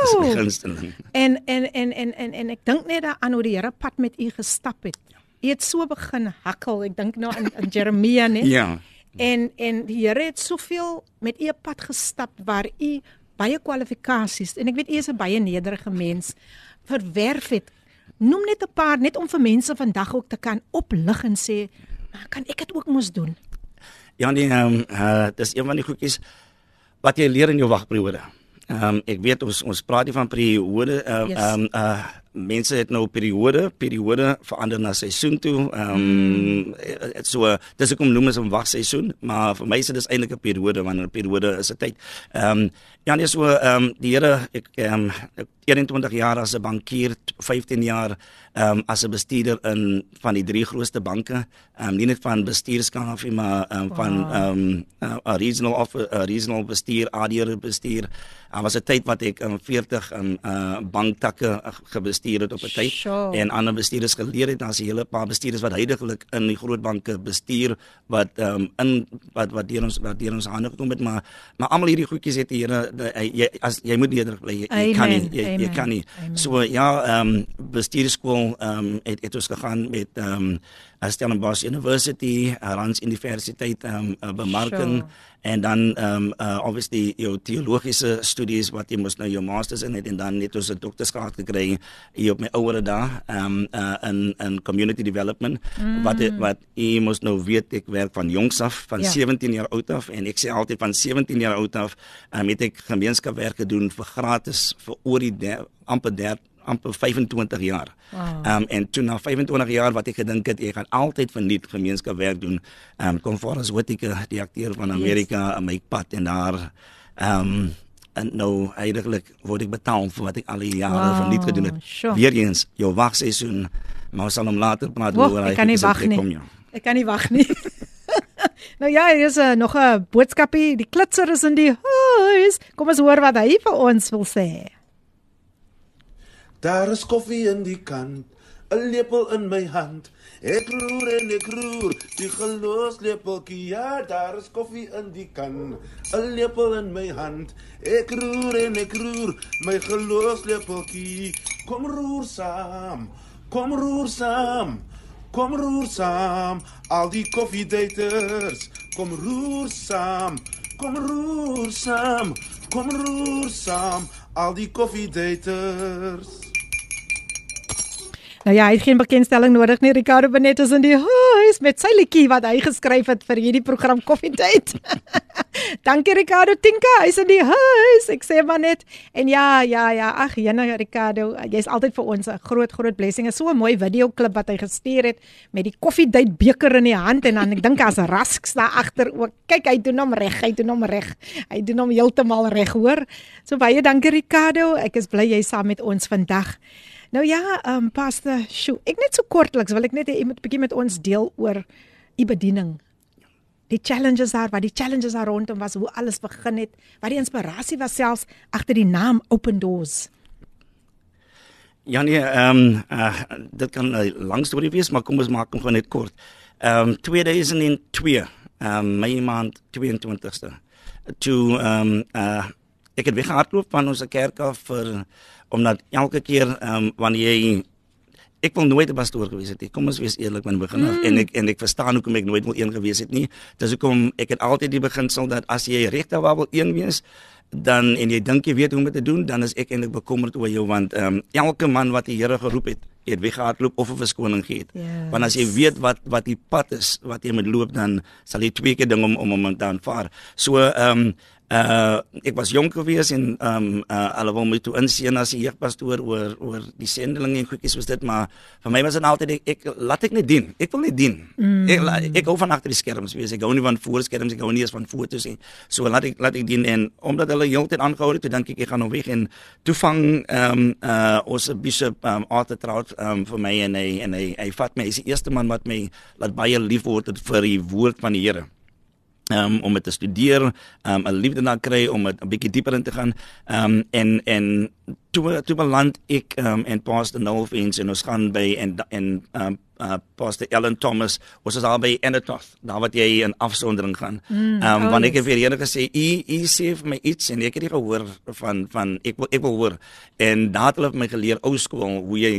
Dis my gunsteling. En en en en en en ek dink net daaraan hoe die Here pad met u gestap het. U het so begin hakkel. Ek dink nou in, in Jeremia, né? ja. En en die Here het soveel met u pad gestap waar u baie kwalifikasies en ek weet u is 'n baie nederige mens verwerf het. Noem net 'n paar net om vir mense vandag ook te kan oplig en sê, "Maar kan ek dit ook mos doen?" Ja, nee, ehm um, uh, dis een van die goedjies wat jy leer in jou wagperiode. Ehm um, ek weet ons ons praat hier van periode ehm uh, yes. um, uh mense het nou periode, periode verander na seisoen toe. Ehm um, mm. so dis ek om noem as 'n wagseisoen, maar vir my is dit eintlik 'n periode wanneer 'n periode is 'n tyd. Ehm um, ja, nee so ehm um, die Here ek ehm um, 21 jaar as 'n bankier, 15 jaar ehm um, as 'n bestuurder in van die drie grootste banke, ehm um, nie net van bestuurskap af nie, maar ehm um, wow. van ehm um, 'n uh, regional of 'n uh, regional bestuur, ADR bestuur. Daar was 'n tyd wat ek in 40 in uh banktakke gebestuur het op 'n tyd sure. en ander bestuurders geleer het. Daar's 'n hele paar bestuurders wat heidaglik in die groot banke bestuur wat ehm um, in wat wat deur ons wat deur ons hande gekom het, maar maar almal hierdie goedjies het die Here jy as jy moet nederig bly. Jy, jy kan nie jy, jy kan nie. Amen. So ja, ehm um, bestuurskool ehm um, het, het ons gegaan met ehm um, Stellenbosch University, Rand Universiteit um, bemarking sure. en dan um, uh, obviously jou teologiese studies wat jy mos nou jou masters in het en dan net ons 'n doktorsgraad gekry hier op my ouer dae um, uh, in in community development mm. wat wat jy mos nou weet ek werk van jongs af van ja. 17 jaar oud af en ek sê altyd van 17 jaar oud af um, het ek gemeenskapwerk gedoen vir gratis vir oor die amper 30 amper 25 jaar. Ehm wow. um, en toe na 25 jaar wat ek gedink het ek gaan altyd verniet gemeenskapwerk doen. Ehm um, kom voor as Whittaker die akteur van Amerika yes. in my pad en daar ehm um, en nou eintlik word ek betaal vir wat ek al die jare wow. verniet gedoen het. Sure. Weereens jou wagseisoen maar ons sal hom later praat oor hy. Ek kan nie wag nie. Kom, ja. Ek kan nie wag nie. nou ja, hier is uh, nog 'n boodskapie. Die klitser is in die huis. Kom ons hoor wat hy vir ons wil sê. Daar is koffie in die kan, 'n lepel in my hand. Ek roer en ek roer, die gelos lepeltjie. Ja, daar is koffie in die kan, 'n lepel in my hand. Ek roer en ek roer, my gelos lepeltjie. Kom roer saam, kom roer saam. Kom roer saam, al die koffiedaters. Kom roer saam, kom roer saam. Kom roer saam, al die koffiedaters. Nou ja, hy het geen bekendstelling nodig nie. Ricardo Benet is in die huis met sy liedjie wat hy geskryf het vir hierdie program Date. Dankie Ricardo Tinka, hy's in die huis. Ek sê maar net en ja, ja, ja, ag, jene Ricardo, jy's altyd vir ons 'n groot groot blessing. Is so 'n mooi video klip wat hy gestuur het met die Coffee Date beker in die hand en dan ek dink as rasks daar agter ook. Kyk, hy doen hom reg, hy doen hom reg. Hy doen hom heeltemal reg, hoor. So baie dankie Ricardo. Ek is bly jy's saam met ons vandag. Nou ja, ehm um, pastor, sjoe, ek net so kortliks wil ek net hê jy moet 'n bietjie met ons deel oor u bediening. Die challenges daar, wat die challenges daar rondom was, hoe alles begin het, wat die inspirasie was selfs agter die naam Open Doors. Ja nee, ehm um, uh, dit kan 'n lang storie wees, maar kom ons maak hom gou net kort. Ehm um, 2002, ehm um, my maand 22ste. Toe ehm um, uh, ek het weggehardloop van ons kerk af vir omdat elke keer ehm um, wanneer jy ek wil nooit 'n pastoor gewees het nie. Kom ons wees eerlik van begin af mm. en ek en ek verstaan hoekom ek nooit wil een gewees het nie. Dis hoekom ek het altyd die beginsel dat as jy regte waar wil een wees dan en jy dink jy weet hoe om dit te doen, dan is ek eintlik bekommerd oor jou want ehm um, elke man wat die Here geroep het, het weggehardloop of 'n verskoning gehad. Yes. Want as jy weet wat wat die pad is wat jy moet loop dan sal jy twee keer ding om om om te aanvaar. So ehm um, Uh ek was jonk gewees en um uh alhoewel my toe insien as 'n jeugpastoor oor oor die sendeling en goedjies was dit maar vir my was dit altyd ek, ek laat ek net dien. Ek wil net dien. Mm. Ek ek hou van agter die skerms wees. Ek hou nie van voor skerms ek hou nie eens van fotos nie. So laat ek laat ek dien en omdat hulle heeltyd aangehou het, dink ek ek gaan nou weg en toe vang um uh ons bishop um Arthur Trout um vir my en hy en hy hy vat my. Hy is die eerste man wat my laat baie lief word vir die woord van die Here um, om dit te studeer, um, 'n liefde na kry om 'n bietjie dieper in te gaan. Ehm um, en en toe toe beland ek um, en Pastor Noel Vins en ons gaan by en en um, uh, Pastor Ellen Thomas was as albei in dit daar wat jy in afsondering gaan. Mm, um, oh, want ek het vir Here gesê u u sê vir my iets en ek het nie gehoor van van ek wil ek wil hoor en daar het hulle my geleer ou skool hoe jy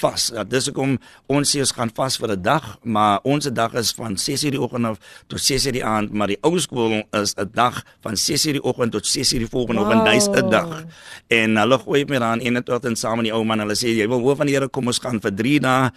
vas. Ja, dis hoekom ons sê ons gaan vas vir 'n dag, maar ons dag is van 6:00 die oggend af tot 6:00 die aand, maar die ou skool is 'n dag van 6:00 die oggend tot 6:00 die volgende wow. oggend, dis 'n dag. En hulle gooi my dan in en tot en saam met die ou man, hulle sê jy wil hoor van die Here kom ons gaan vir 3 dae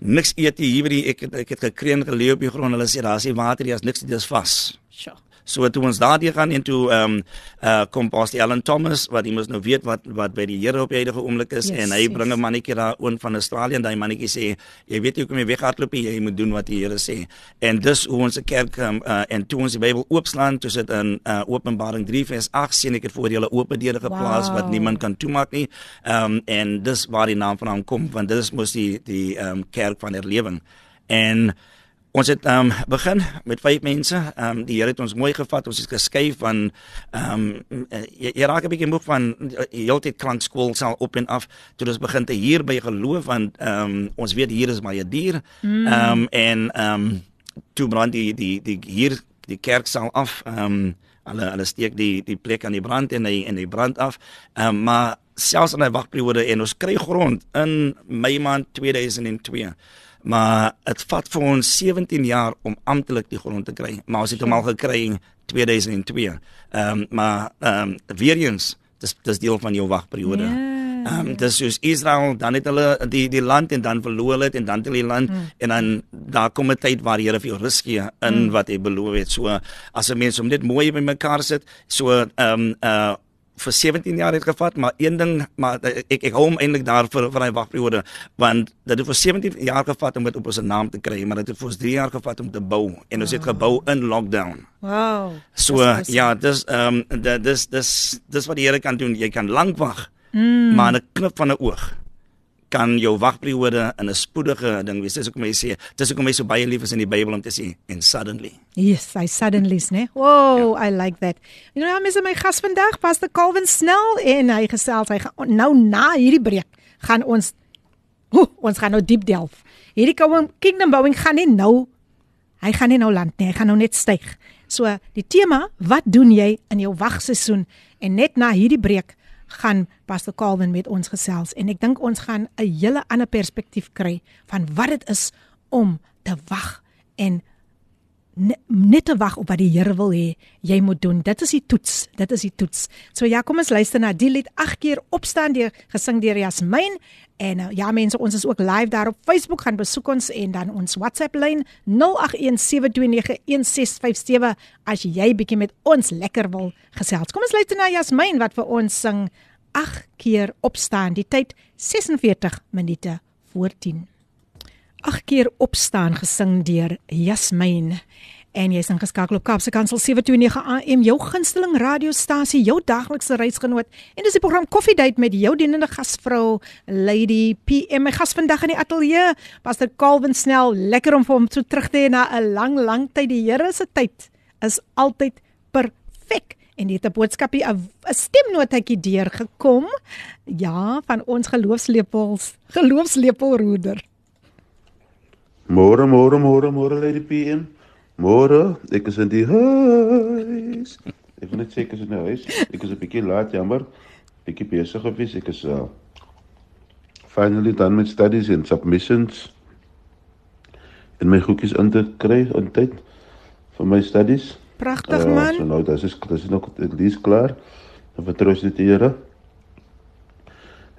niks eet hier by die ek ek het gekreun geleë op die grond. Hulle sê daar's nie water nie, daar's niks, dit is vas. Sjoe. So toe ons daardie gaan en toe ehm um, uh kom Pastor Ellen Thomas wat hy mos nou weet wat wat by die Here op die huidige oomblik is yes, en hy yes. bring 'n mannetjie daar oor van Australië en daai mannetjie sê jy weet jy kom jy weghardloop jy moet doen wat die Here sê. En dis hoe ons 'n kerk um, uh en toe ons die Bybel oopslaan, toe sit in uh Openbaring 3 vers 8 sien ek dit voor julle oop deure geplaas wow. wat niemand kan toemaak nie. Ehm um, en dis waar die naam van hom kom want dit is mos die die ehm um, kerk van herlewing. En Ons het ehm um, begin met vyf mense. Ehm um, die Here het ons mooi gevat. Ons het geskuif van ehm um, jy, jy raak 'n bietjie moeg van heeltyd klankskool sal op en af. Toe ons begin te hier by geloof want ehm um, ons weet hier is maar 'n dier. Ehm um, en ehm um, toe brand die die die hier die kerk sal af. Ehm um, hulle hulle steek die die plek aan die brand en hy en hy brand af. Ehm um, maar selfs in hy wagperiode en ons kry grond in Mei maand 2002 maar dit vat vir ons 17 jaar om amptelik die grond te kry maar ons het hom al gekry in 2002 ehm um, maar ehm um, weer eens dis dis deel van jou wagperiode ja. ehm um, dis soos Israel dan het hulle die die land en dan verloor hulle dit en dan het hulle die land mm. en dan daar kom 'n tyd waar die Here vir jou rus gee in mm. wat hy beloof het so as 'n mens om dit mooi by mekaar sit so ehm um, uh vir 17 jaar het gevat, maar een ding, maar ek ek hou hom eintlik daar vir vir hy wagperiode want dit het vir 17 jaar gevat om dit op ons naam te kry, maar dit het vir ons 3 jaar gevat om te bou en ons wow. het gebou in lockdown. Wow. So dis ja, dis ehm um, dis dis dis wat die Here kan doen. Jy kan lank wag. Mm. Maar 'n knip van 'n oog kan jou wagperiode in 'n spoedige ding wees. Dis hoekom hy sê, dis hoekom hy so baie lief is in die Bybel om te sê en suddenly. Yes, I suddenly's, né? Wow, yeah. I like that. You know, I'm is my gas vandag, Pastor Calvin Snell en hy gesels hy gaan nou na hierdie breek gaan ons oh, ons gaan nou diep delf. Hierdie kingdom bouing gaan nie nou hy gaan nie nou land nie, hy gaan nou net styg. So, die tema, wat doen jy in jou wagseisoen? En net na hierdie breek gaan Pastor Calvin met ons gesels. En ek dink ons gaan 'n hele ander perspektief kry van wat dit is om te wag en net te wag op wat die Here wil hê jy moet doen. Dit is die toets. Dit is die toets. So ja, kom ons luister na die lied 8 keer opstaan deur gesing deur Jasmin en uh, ja mense, ons is ook live daar op Facebook gaan besoek ons en dan ons WhatsApp lyn 0817291657 as jy bietjie met ons lekker wil gesels. Kom ons luister na Jasmin wat vir ons sing 8 keer opstaan. Die tyd 46 minute voor 10 ag keer opstaan gesing deur Jasmin en jy's ingeskakel op Kapse Kansel 729 AM jou gunsteling radiostasie jou daglikse reisgenoot. En dis die program Coffee Date met jou dienende gasvrou Lady PM my gas vandag in die ateljee Pastor Calvin Snell lekker om hom so terug te hê na 'n lang lang tyd. Die Here se tyd is altyd perfek. En dit 'n boodskapie 'n stemnotetjie deur gekom ja van ons geloofslepels geloofslepelroeder Môre, môre, môre, môre Lady PM. Môre, ek is in die huis. Ek wil net sê ek is in die huis. Ek is 'n bietjie laat, jammer. Bietjie besig gewees. Ek is uh finally done met studies and submissions. En my goedjies in te kry in tyd vir my studies. Pragtig uh, man. So nou, dis is dis is nog dis klaar. Dan vertrou dit die Here.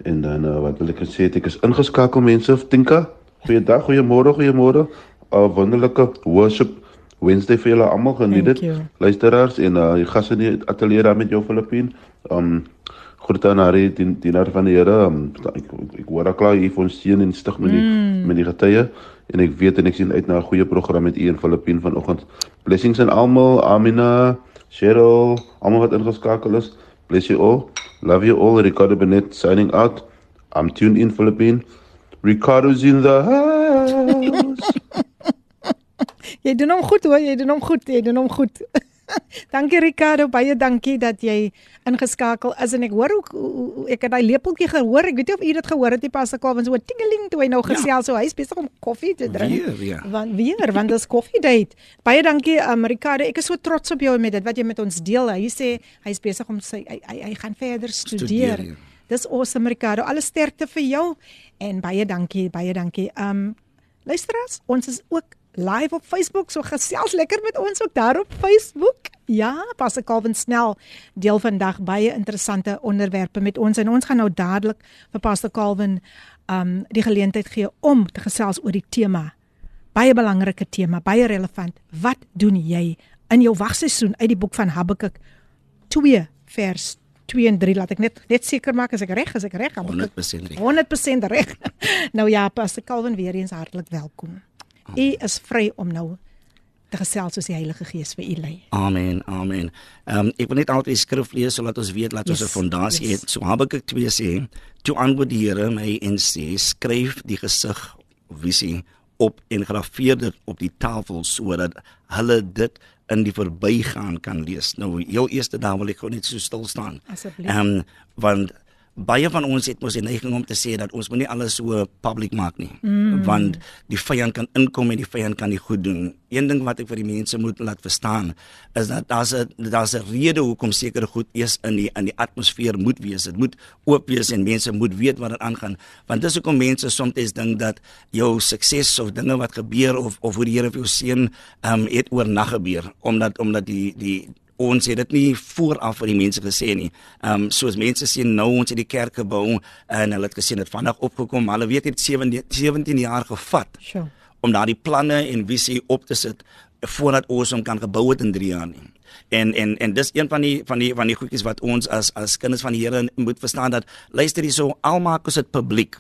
En dan uh, wat wil ek sê? Ek is ingeskakel mense, Tinka. Goeiedag, goeiemôre, goeiemôre. 'n uh, Wonderlike worship Wednesday vir julle almal geniet dit. Luisteraars en uh die gasse in die ateljee daar met jou Filippin. Um groete aan Harry, die dienaar van die Here. Um, ek ek hoor al klaar hier van seën en stig met die mm. met die getuie en ek weet en ek sien uit na 'n goeie program met u en Filippin vanoggend. Blessings aan almal. Amina, Cheryl, almal wat ingeskakel is. Bless you all. Love you all. Ricardo Benet signing out. I'm tuned in Filippin. Ricardo's in the house. jy doen hom goed hoor, jy doen hom goed, jy doen hom goed. dankie Ricardo, baie dankie dat jy ingeskakel is en ek hoor hoe ek het daai lepeltjie gehoor. Ek weet nie of u dit gehoor het nie pas ek al want so tingeling toe hy nou gesels ja. so hy's besig om koffie te drink. Weer, ja. Want weer, want dis koffie date. Baie dankie um, Ricardo. Ek is so trots op jou met dit wat jy met ons deel. Hy sê hy's besig om sy hy, hy, hy gaan verder studeer. studeer ja. Dis awesome Ricardo. Alle sterkte vir jou en baie dankie, baie dankie. Um luisteraars, ons is ook live op Facebook, so gesels lekker met ons ook daar op Facebook. Ja, Pastor Calvin snel deel vandag baie interessante onderwerpe met ons en ons gaan nou dadelik vir Pastor Calvin um die geleentheid gee om te gesels oor die tema. Baie belangrike tema, baie relevant. Wat doen jy in jou wagseisoen uit die boek van Habakuk 2 vers 2 en 3 laat ek net net seker maak as ek reg is ek reg Habakuk 100% reg. 100% reg. nou ja, Pastor Calvin weer eens hartlik welkom. U is vry om nou te gesels soos die Heilige Gees vir u lei. Amen. Amen. Ehm um, ek wil net altyd die skrif lees sodat ons weet laat ons 'n Yes, fondasie yes. het. So Habakuk 2 sê, "Toe antwoord die Here my en sê: Skryf die gesig of visie op en grafeer dit op die tafel sodat hulle dit in die verbygaan kan lees." Nou, heel eerste daar wil ek gou net so stil staan. Asseblief. Ehm um, want baie van ons het mos die neiging om te sê dat ons moet nie alles so public maak nie mm. want die vyand kan inkom en die vyand kan nie goed doen. Een ding wat ek vir die mense moet laat verstaan is dat daar's 'n daar's 'n rede hoekom sekere goed eers in die in die atmosfeer moet wees. Dit moet oop wees en mense moet weet wat dit aangaan. Want dis hoekom mense soms dink dat jou sukses of dinge wat gebeur of of hoe die Here vir jou seën, ehm um, het oornag gebeur omdat omdat die die ons het dit nie vooraf vir die mense gesê nie. Ehm um, soos mense sê nou ons het die kerk gebou en hulle het gesê dit vandag opgekom, maar hulle weet dit 17 17 jaar gevat Sjoe. om daardie planne en visie op te sit voordat ons hom kan gebou het in 3 jaar nie. En en en dis een van die van die van die goedjies wat ons as as kinders van die Here moet verstaan dat luister hierso almaak ons dit publiek.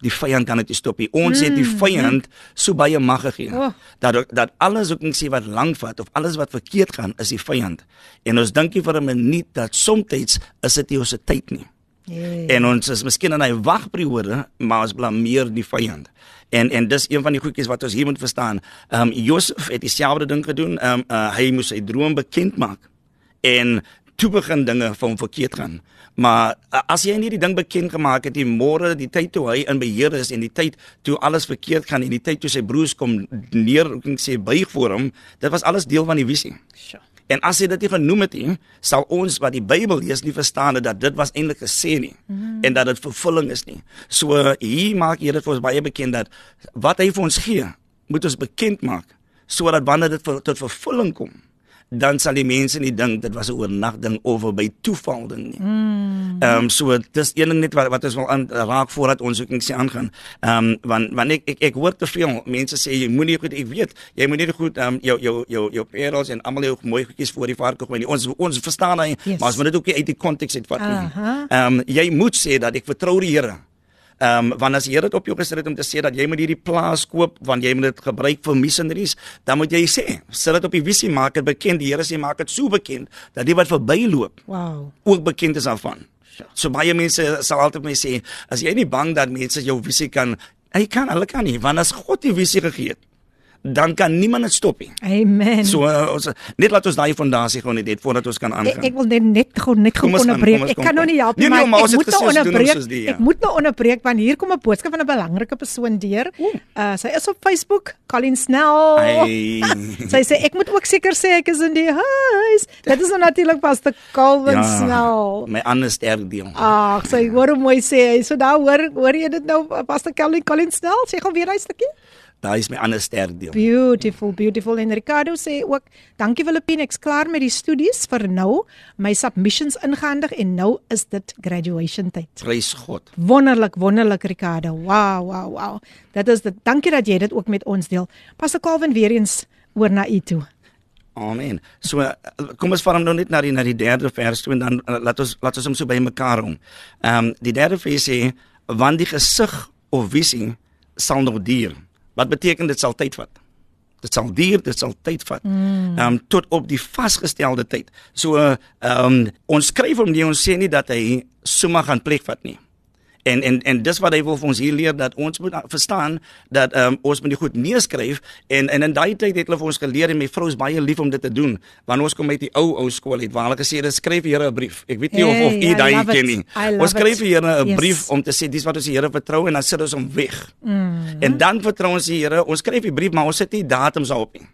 Die vyand kan dit nie stop nie. Ons mm, het die vyand so baie mag gegee Oh. dat dat alles ook nie sê wat lank vat of alles wat verkeerd gaan is die vyand. En ons dink nie vir 'n minuut dat soms is dit nie ons se tyd nie. Yeah. En ons is miskien in 'n wagperiode, maar ons blameer die vyand. En en dis een van die goedjies wat ons hier moet verstaan. Ehm um, Josef het dieselfde ding gedoen. Ehm um, uh, hy moes sy droom bekend maak. En toe begin dinge vir hom verkeerd gaan. Maar as jy nie die ding bekend gemaak het, die môre, die tyd toe hy in beheer is en die tyd toe alles verkeerd gaan en die tyd toe sy broers kom neer, ek sê buig voor hom, dit was alles deel van die visie. Sjoe. En as jy dit nie genoem het nie, sal ons wat die Bybel lees nie verstaan dat dit was eintlik gesê nie mm. en dat dit vervulling is nie. So hier maak jy dit vir ons baie bekend dat wat hy vir ons gee, moet ons bekend maak sodat wanneer dit vir, tot vervulling kom, dan sal die mense nie dink dit was 'n oornag ding of 'n by toeval ding nie. Ehm um, so dis een ding net wat wat ons wil aan raak voordat ons ook net sê aangaan. Ehm um, want want ek, ek ek hoor te veel mense sê jy moenie goed ek weet jy moet nie goed ehm um, jou jou jou jou perels en almal jou mooi goedjies voor die varke gooi nie. Ons ons verstaan hy, Yes. maar ons moet dit ook uit die konteks uitvat nie. Ehm um, jy moet sê dat ek vertrou die Here. Ehm um, want as die Here dit op jou gesit het om te sê dat jy moet hierdie plaas koop want jy moet dit gebruik vir missionaries, dan moet jy sê, sit dit op die visie maak dit bekend. Die Here sê maak dit so bekend dat die wat verbyloop Wow. ook bekend is daarvan. So baie mense sal altyd my sê, as jy nie bang dat mense jou visie kan, hy kan, hulle kan nie, want as God die visie gegee het, dan kan niemand dit stop nie. Amen. So uh, ons net laat ons daai fondasie gewoon net voordat ons kan Ek, aangaan. ek wil net net gou net gou gaan, onderbreek. Ek kan nou nie help Nee, nie, nee, maar maar ek moet nou onderbreek. die, ja. Ek moet nou onderbreek want hier kom 'n boodskap van 'n belangrike persoon deur. Uh sy is op Facebook, Colin Snell. Sy sê ek moet ook seker sê ek is in die huis. Dit is nou natuurlik Pastor Calvin Ja. Snell. my ander sterk deel. Ag, sy hoor hoe mooi sê hy. So daar hoor hoor jy dit nou Pastor Colin Colin Snell? Sê gou weer hy stukkie. Daai is my ander sterk deel. Beautiful, beautiful. En Ricardo sê ook, dankie Filippine, ek's klaar met die studies vir nou. My submissions ingehandig en nou is dit graduation tyd. Prys God. Wonderlik, wonderlik Ricardo. Wow, wow, wow. Dit is dit. Dankie dat jy dit ook met ons deel. Pastor Calvin weer eens oor na u toe. Amen. So kom ons vat hom nou net na die na die derde vers toe en dan uh, laat ons laat ons hom so by mekaar hom. Ehm um, die derde vers sê want die gesig of visie sal nog duur. Wat beteken dit sal tyd vat? Dit sal duur, dit sal tyd vat. Ehm um, tot op die vasgestelde tyd. So ehm um, ons skryf hom nie ons sê nie dat hy sommer gaan plek vat nie. En en en dis wat hy wil vir ons hier leer dat ons moet verstaan dat um, ons moet die goed neerskryf en en in daai tyd het hulle vir ons geleer en my vrou is baie lief om dit te doen want ons kom uit die ou ou skool het waar hulle gesê het skryf die Here 'n brief. Ek weet nie of of Hey, u daai ken nie. Ons skryf die Here 'n Yes. brief om te sê dis wat ons die Here vertrou en dan sit ons hom weg. Mm. En dan vertrou ons die Here. Ons skryf die brief maar ons sit nie datums daarop nie.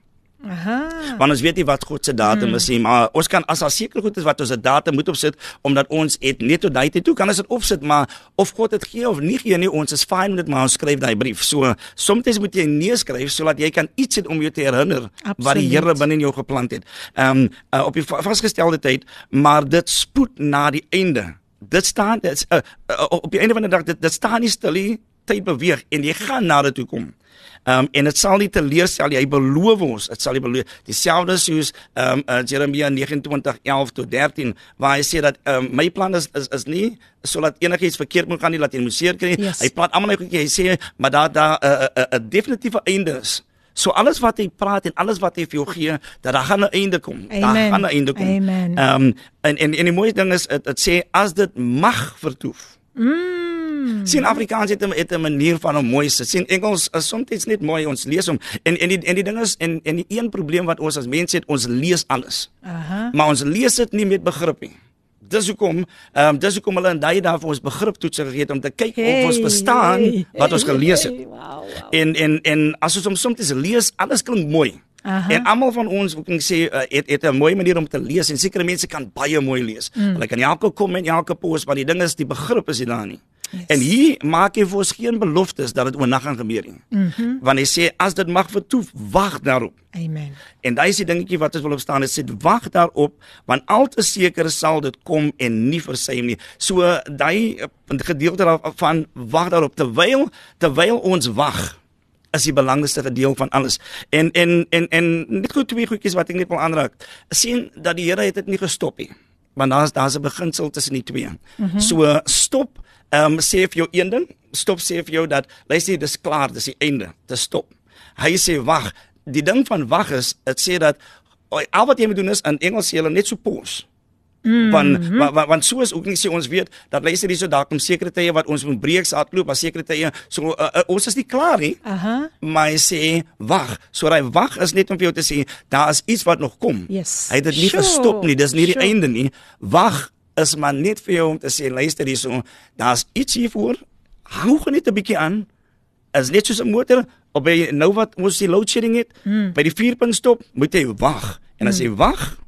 Aha. Want ons weet nie wat God se datum is nie, maar ons kan as daar seker goed is wat ons 'n datum moet opsit omdat ons het net tot daai tyd toe kan ons dit opsit, maar of God dit gee of nie gee nie, ons is fine met dit, maar ons skryf daai brief. So soms moet jy neerskryf sodat jy kan iets het om jou te herinner wat die Absoluut. Here binne in jou geplant het. Ehm um, uh, op die va- vasgestelde tyd, maar dit spoed na die einde. Dit staan dit uh, uh, op die einde van die dag dit, dit staan nie stil nie, tyd beweeg en jy gaan na dit toe kom. Um en dit sal nie teleurstel nie. Hy beloof ons, dit sal nie beloof. Dieselfde soos um uh, Jeremia 29:11 tot 13 waar hy sê dat um my plan is is is nie sodat enigiets verkeerd moet gaan nie, laat jy moet seer kry. Yes. Hy praat almal net hy sê maar daar daar 'n uh, 'n uh, uh, definitiewe einde is. So alles wat hy praat en alles wat hy vir jou gee, dat daar gaan 'n einde kom. Daar Amen. gaan 'n einde kom. Amen. Um, en en en die mooiste ding is dit sê as dit mag vertoef. Mm. Sien Afrikaans het 'n het 'n manier van om mooi te sien. Engels is soms net mooi ons lees hom. En en die en die ding is en en die een probleem wat ons as mense het, ons lees alles. Aha. Maar ons lees dit nie met begrip nie. Dis hoekom, ehm um, dis hoekom hulle in daai dae vir ons begrip toets gegee het om te kyk hey, of ons verstaan hey, wat ons gelees het. Hey, wow, wow. En en en as ons hom soms lees, alles klink mooi. Aha. En almal van ons, ek kan sê, uh, het het 'n mooi manier om te lees en sekere mense kan baie mooi lees. Mm. Hulle kan elke kom en elke post, maar die ding is die begrip is nie daar nie. Yes. En hier maak hy vir ons geen beloftes dat dit oornag gaan gebeur nie. Mm Want hy sê as dit mag vertoef, wag daarop. Amen. En daai is die dingetjie wat ons wil opstaan en sê wag daarop want al te seker sal dit kom en nie versuim nie. So daai uh, gedeelte daarvan wag daarop terwyl terwyl ons wag is die belangrikste deel van alles. En en en en net goed twee goedjies wat ek net wil aanraak. sien dat die Here het dit nie gestop nie. Want daar's daar's 'n beginsel tussen die twee. Mm -hmm. So stop ehm um, sê vir jou een ding, stop sê vir jou dat luister dis klaar, dis die einde, dis stop. Hy sê wag. Die ding van wag is dit sê dat al wat jy moet doen is in Engels sê hulle net so pause. Mm -hmm. want, want want soos ook nie sê ons weet dat luister hierso daar kom sekere tye wat ons moet breeks hardloop, maar sekere tye so uh, uh, ons is nie klaar nie. Aha. Maar hy sê wag. So hy wag is net om vir jou te sê daar is iets wat nog kom. Yes. Hy het dit nie Sure, gestop nie. Dis nie die sure. einde nie. Wag is maar net vir jou om te sê luister hierso, daar's iets hiervoor. Hou net 'n bietjie aan. Is net soos 'n motor of by nou wat ons die load shedding het, Hmm. by die vierpunt stop, moet jy wag. En as jy wag,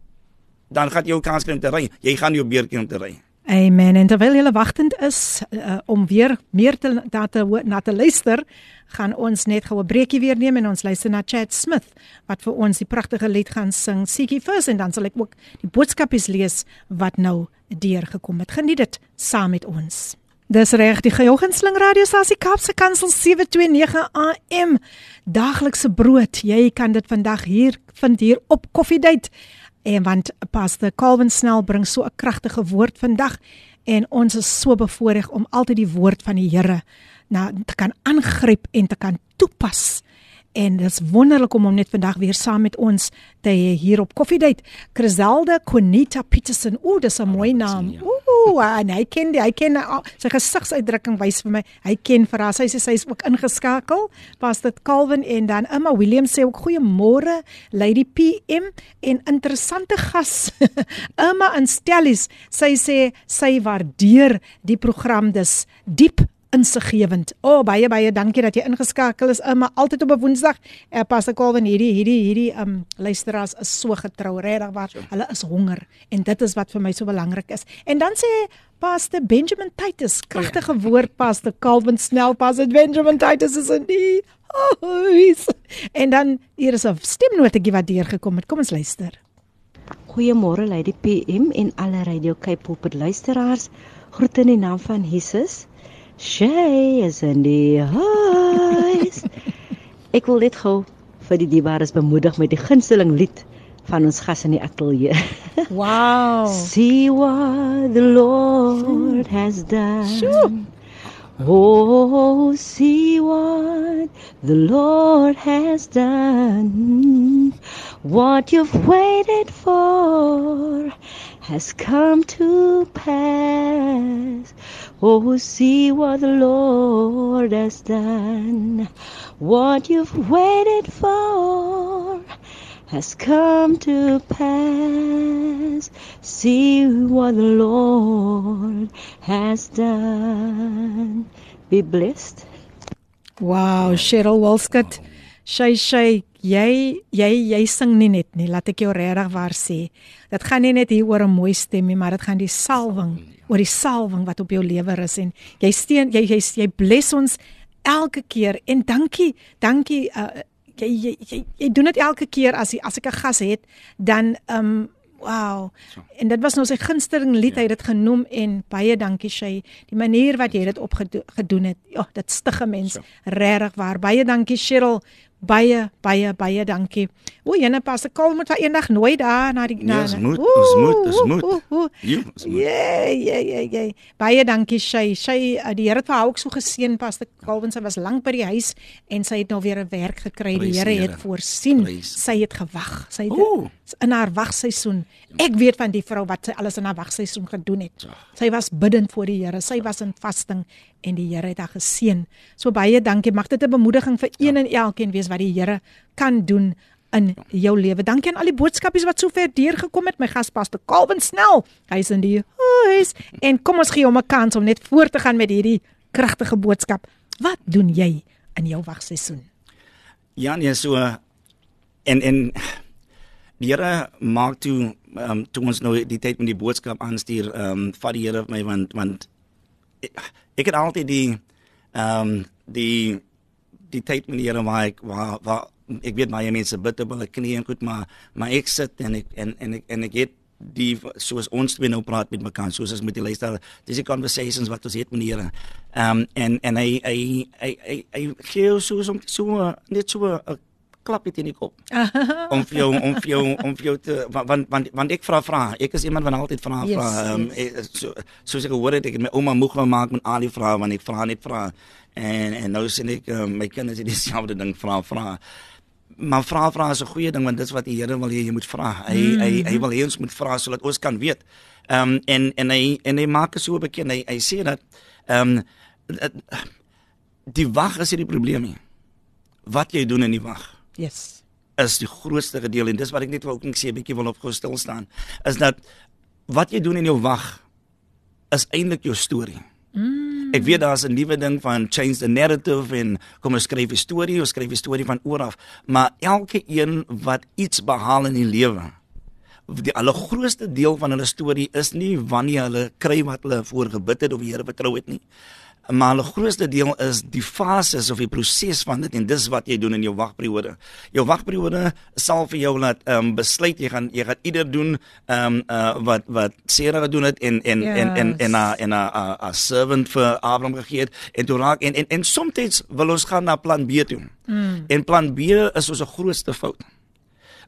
dan gaan jy jou kans kry om te ry. Jy gaan jou beurtjie om te ry. Amen. En terwyl jy wagtend is uh, om weer meer te na te ho- na te luister, gaan ons net gou 'n breekie weer neem en ons luister na Chad Smith wat vir ons die pragtige lied gaan sing Seek Ye First en dan sal ek ook die boodskapies lees wat nou deurgekom het. Geniet dit saam met ons. Dis reg, die Geoggensling radiostasie Kaapse Kansel 729 AM. Daaglikse brood. Jy kan dit vandag hier vind hier op Koffiedייט. En want Pastor Calvin Snell bring so 'n kragtige woord vandag en ons is so bevoorreg om altyd die woord van die Here na te kan aangryp en te kan toepas En dit is wonderlik om hom net vandag weer saam met ons te hê hier op Koffiedייט. Chriselde Konita Petersen. Ooh, dis 'n mooi naam. Ooh, en hy ken die, hy ken uh, sy gesigsuitdrukking wys vir my. Hy ken vir haar. Sy sê sy is ook ingeskakel. Pastor Calvin en dan Emma Williams sê ook goeiemôre Lady PM en interessante gas. Emma en Stellies, sy sê sy waardeer die program dis diep insiggewend. O, oh, baie baie dankie dat jy ingeskakel is. Emma altyd op 'n Woensdag. Uh, Pastor Calvin hierdie hierdie hierdie um luisteraars is so getrou, regtig waar. Hulle is honger en dit is wat vir my so belangrik is. En dan sê Pastor Benjamin Titus, kragtige woord Pastor Calvin snel Pastor Benjamin Titus is in die huis. En dan hier is 'n stemnotetjie wat deurgekom het. Kom ons luister. Goeiemôre Lady PM en alle Radio Cape Pulpit luisteraars. Groete in die naam van Jesus. Shay is in die huis. Ek wil net gou vir die diebares bemoedig met die gunsteling lied van ons gas in die ateljee. Wow. See what the Lord has done. Sjoe. Oh, see what the Lord has done. What you've waited for has come to pass. Oh, see what the Lord has done. What you've waited for has come to pass. See what the Lord has done. Be blessed. Wow, Cheryl Walskut. Sy sê jy jy jy sing nie net nie, laat ek jou regtig waar sê. Dit gaan nie net hier oor 'n mooi stem nie, maar dit gaan die salwing, oor die salwing wat op jou lewe is en jy steen jy jy jy bless ons elke keer en dankie, dankie uh, jy, jy jy jy doen dit elke keer as jy, as ek 'n gas het, dan um, Wow. En dit was nou sy gunsteling lied, ja. hy het dit genoem en baie dankie Shay. Die manier wat jy dit opgedoen het. Ja, dit stige mens. Regtig waar. Baie dankie Cheryl. Baie baie baie dankie. O, jene pas se kol moet eendag nooi daar na die na. Ja, moet, ons moet, ons moet. Ja, ja, ja, ja. Baie dankie Shay. Shay, uh, die Here het vir haar ook so geseën pas. Calvin sy was lank by die huis en sy het nou weer 'n werk gekry. Die Here het voorsien. Sy het gewag. Sy het in haar wagseisoen. Ek weet van die vrou wat sy alles in haar wagseisoen gedoen het. Ja. Sy was bidend voor die Here. Sy was in vasting en die Here het haar geseën. So baie dankie. Mag dit 'n bemoediging vir een ja. en elkeen wees wat die Here kan doen in jou lewe. Dankie aan al die boodskapies wat sover deurgekom het. My gaspaste Calvin Snell. Hy's in die huis en kom ons gee hom 'n kans om net voort te gaan met hierdie kragtige boodskap. Wat doen jy in jou wagseisoen? Ja, nee, so en en die Here maak toe ehm um, toe ons nou die tyd met die boodskap aanstuur ehm um, vat die Here my want want ek, het altyd die ehm um, die die tyd Here waar ek waar waar ek weet baie mense bid op hulle knieë en goed maar maar ek sit en ek en en ek en ek het die soos ons twee nou praat met mekaar soos as met die luister dis die conversations wat ons het met Here. Ehm um, en en hy hy hy hy hy gee so so so net so 'n klap het in die kop. om vir jou om vir jou om vir jou te want want want ek vra vra ek is iemand wat altyd vra vra ehm so soos ek gehoor het ek het my ouma moeg gemaak met al die vrae want ek vra net vra en en nou sien ek um, my kinders het dieselfde ding vra vra maar vra vra is 'n goeie ding want dit is wat die Here wil hê jy moet vra. Hy mm hy hy wil hê ons moet vra sodat ons kan weet. Ehm um, en en hy en hy maak dit so bekend. Hy hy sê dat ehm um, die wag is hier die probleem nie. Wat jy doen in die wag. Yes. Is die grootste deel en dis wat ek net wou ook net sê 'n bietjie wil op gestel staan. Is dat wat jy doen in jou wag is eintlik jou storie. Mm. Ek weet daar's 'n nuwe ding van change the narrative en kom ons skryf 'n storie, ons skryf 'n storie van oor af, maar elke een wat iets behaal in die lewe, die allergrootste deel van hulle storie is nie wanneer hulle kry wat hulle voorgebid het of die Here vertrou het nie maar 'n grootste deel is die fases of die proses van dit en dis wat jy doen in jou wagperiode. Jou wagperiode sal vir jou laat ehm um, besluit jy gaan jy gaan ieder doen ehm um, uh, wat wat Sarah gedoen het en en yes. en en en 'n en 'n 'n servant vir Abraham gegee het en toe raak en en, en soms wil ons gaan na plan B toe. Mm. En plan B is ons grootste fout.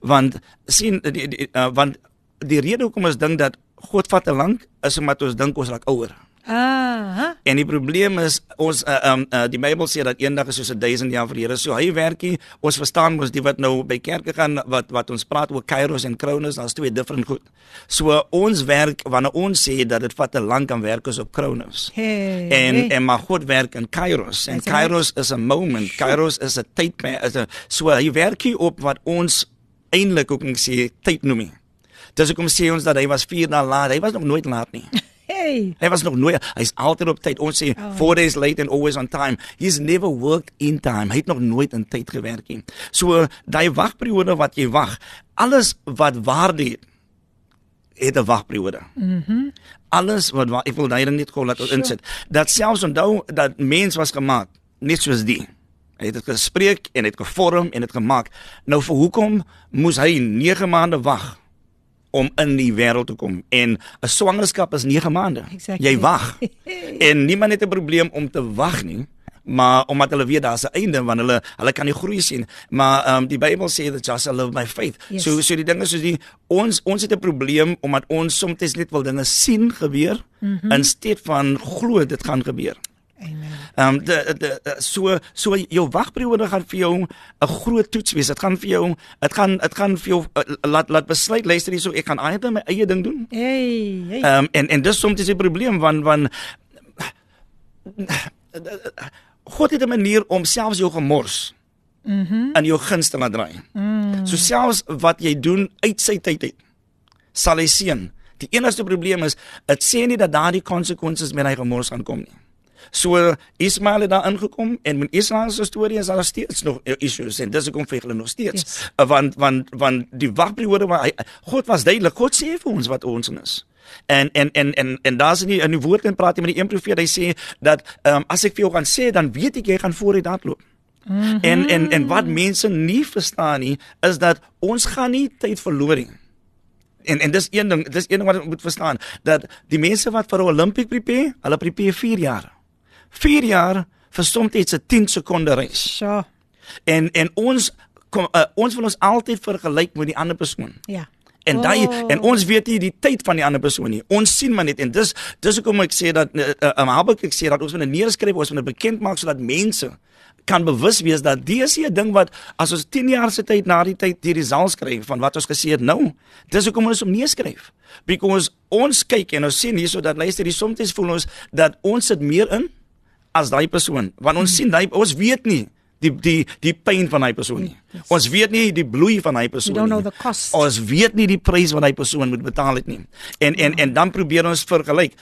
Want sien die, die uh, want die rede hoekom ons dink dat God vat te lank is omdat ons dink ons raak ouer. Aha. En die probleem is ons uh, um uh, die Bybel sê dat eendag is soos 'n 1000 jaar vir die Here. So hy werkie, ons verstaan mos die wat nou by kerke gaan wat wat ons praat oor Kairos en Kronos, daar's twee different goed. So ons werk wanneer ons sê dat dit vat te lank om werk is op Kronos. Hey, en hey. en maar God werk in Kairos. En Kairos is 'n moment. Kairos is 'n tydperk. Is 'n so hy werkie op wat ons eintlik ook sê tyd noem. Dis hoekom sê ons dat hy was 4 dae laat. Hy was nog nooit laat nie. Hey. Hy was nog nooit hy's altyd op tyd. Ons sê 4 oh. days late and always on time. He's never worked in time. Hy het nog nooit in tyd gewerk nie. So daai wagperiode wat jy wag, alles wat waarde het het 'n wagperiode. Mhm. Mm alles wat ek wil daai ding net gou laat sure. insit. Dat selfs onthou dat mens was gemaak net soos die Hy het dit gespreek en het gevorm en het gemaak. Nou vir hoekom moes hy 9 maande wag om in die wêreld te kom en 'n swangerskap is 9 maande. Exactly. Jy wag. en niemand het 'n probleem om te wag nie, maar omdat hulle weet daar's 'n einde wanneer hulle hulle kan nie groei sien. Maar ehm um, die Bybel sê that just I love my faith. Yes. So so die dinge soos die ons ons het 'n probleem omdat ons soms net wil dinge sien gebeur mm -hmm. in steed van glo dit gaan gebeur. Amen. Ehm um, de, de de so so jou wagperiode gaan vir jou 'n groot toets wees. Dit gaan vir jou dit gaan dit gaan vir jou uh, laat laat besluit luister hierso ek gaan eintlik my eie ding doen. Hey, hey. Ehm um, en en dis soms 'n probleem want want God het 'n manier om selfs jou gemors mm in jou gunste laat draai. Mm. So selfs wat jy doen uit sy tyd uit sal hy seën. Die enigste probleem is dit sê nie dat daardie konsekwensies met hy gemors gaan kom nie. So Ismael het daar ingekom en met Israel se storie is daar steeds nog issues en dis hoekom vir hulle nog steeds yes. Uh, want want want die wagperiode waar hy God was duidelik God sê vir ons wat ons is en en en en en daar's nie in die woord en praat jy met die een profeet hy sê dat um, as ek vir jou gaan sê dan weet ek jy gaan voor die daad loop Mm -hmm. En en en wat mense nie verstaan nie is dat ons gaan nie tyd verloor nie. En en dis een ding, dis een ding wat jy moet verstaan dat die mense wat vir 'n Olympic prepare, hulle prepare 4 jaar. 4 jaar vir soms iets 'n 10 sekonde reis. So. En en ons kom uh, ons wil ons altyd vergelyk met die ander persoon. Ja. En daai Oh. en ons weet nie die tyd van die ander persoon nie. Ons sien maar net en dis dis hoekom ek sê dat uh, uh, Habakuk ek sê dat ons moet dit neerskryf, ons moet dit bekend maak sodat mense kan bewus wees dat dis 'n ding wat as ons 10 jaar se tyd na die tyd die results kry van wat ons gesê het nou. Dis hoekom ons hom neerskryf. Because ons kyk en ons sien hierso dat luister, die soms voel ons dat ons sit meer in as daai persoon want ons sien daai ons weet nie die die die pyn van daai persoon nie. Ons weet nie die bloei van daai persoon nie. Ons weet nie die prys wat daai persoon moet betaal het nie. En en en dan probeer ons vergelyk.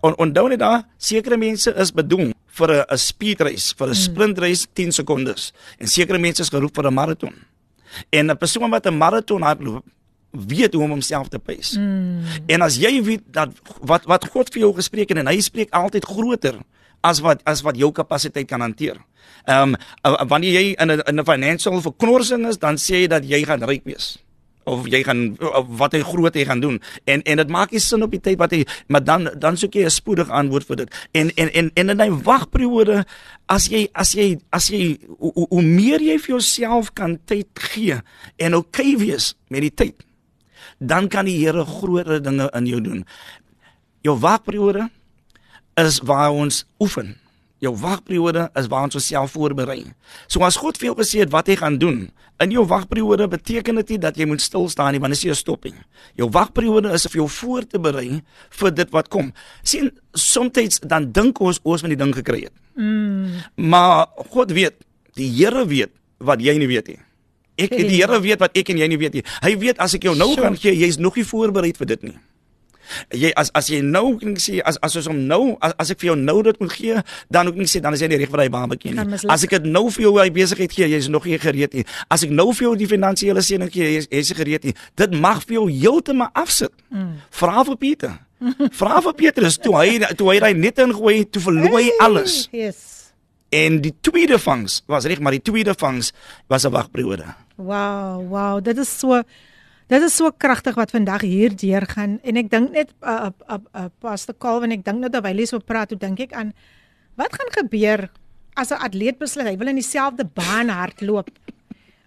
On, onthou net daar sekere mense is bedoel vir 'n speed race, vir 'n sprint race 10 sekondes en sekere mense is geroep vir 'n maraton. En 'n persoon wat 'n maraton hardloop weet hoe om homself te pace. Mm. En as jy weet dat wat wat God vir jou gespreek het en hy spreek altyd groter as wat as wat jou kapasiteit kan hanteer. Ehm um, wanneer jy in 'n in 'n financial verknorsing is, dan sê jy dat jy gaan ryk wees. Of jy gaan of wat hy groot hy gaan doen. En en dit maak nie sin op die tyd wat hy maar dan dan soek jy 'n spoedige antwoord vir dit. En en en en in 'n wagperiode as jy as jy as jy hoe, hoe- meer jy vir jouself kan tyd gee en okay wees met die tyd dan kan die Here groter dinge in jou doen. Jou wagperiode is waar ons oefen. Jou wagperiode is waar ons osself voorberei. So as God vir jou gesê het wat hy gaan doen, in jou wagperiode beteken dit nie dat jy moet stil staan nie, want dit is 'n stopping. Jou wagperiode is om jou voor te berei vir dit wat kom. sien soms dan dink ons ons het die ding gekry het. Mm. Maar God weet, die Here weet wat jy nie weet nie. Ek die Here weet wat ek en jy nie weet nie. Hy weet as ek jou nou Sure. gaan gee, jy's nog nie voorberei vir dit nie. Jy as as jy nou kan sê as as ons hom nou as, as ek vir jou nou dit moet gee, dan ook nie sê dan is jy nie reg vir daai babatjie nie. As ek dit nou vir jou hy besigheid gee, jy's nog nie gereed nie. As ek nou vir jou die finansiële seëning gee, jy's jy's nie gereed nie. Dit mag vir jou heeltemal afsit. Mm. Vra vir Pieter. Vra vir Petrus toe hy toe hy daai net ingooi, toe verloor hy alles. Yes. En die tweede vangs was reg, maar die tweede vangs was 'n wagperiode. Wow, wow, dit is so dit is so kragtig wat vandag hier deur gaan en ek dink net uh, uh, uh, Pastor Calvin, ek dink net terwyl hy so praat, hoe dink ek aan wat gaan gebeur as 'n atleet besluit hy wil in dieselfde baan hardloop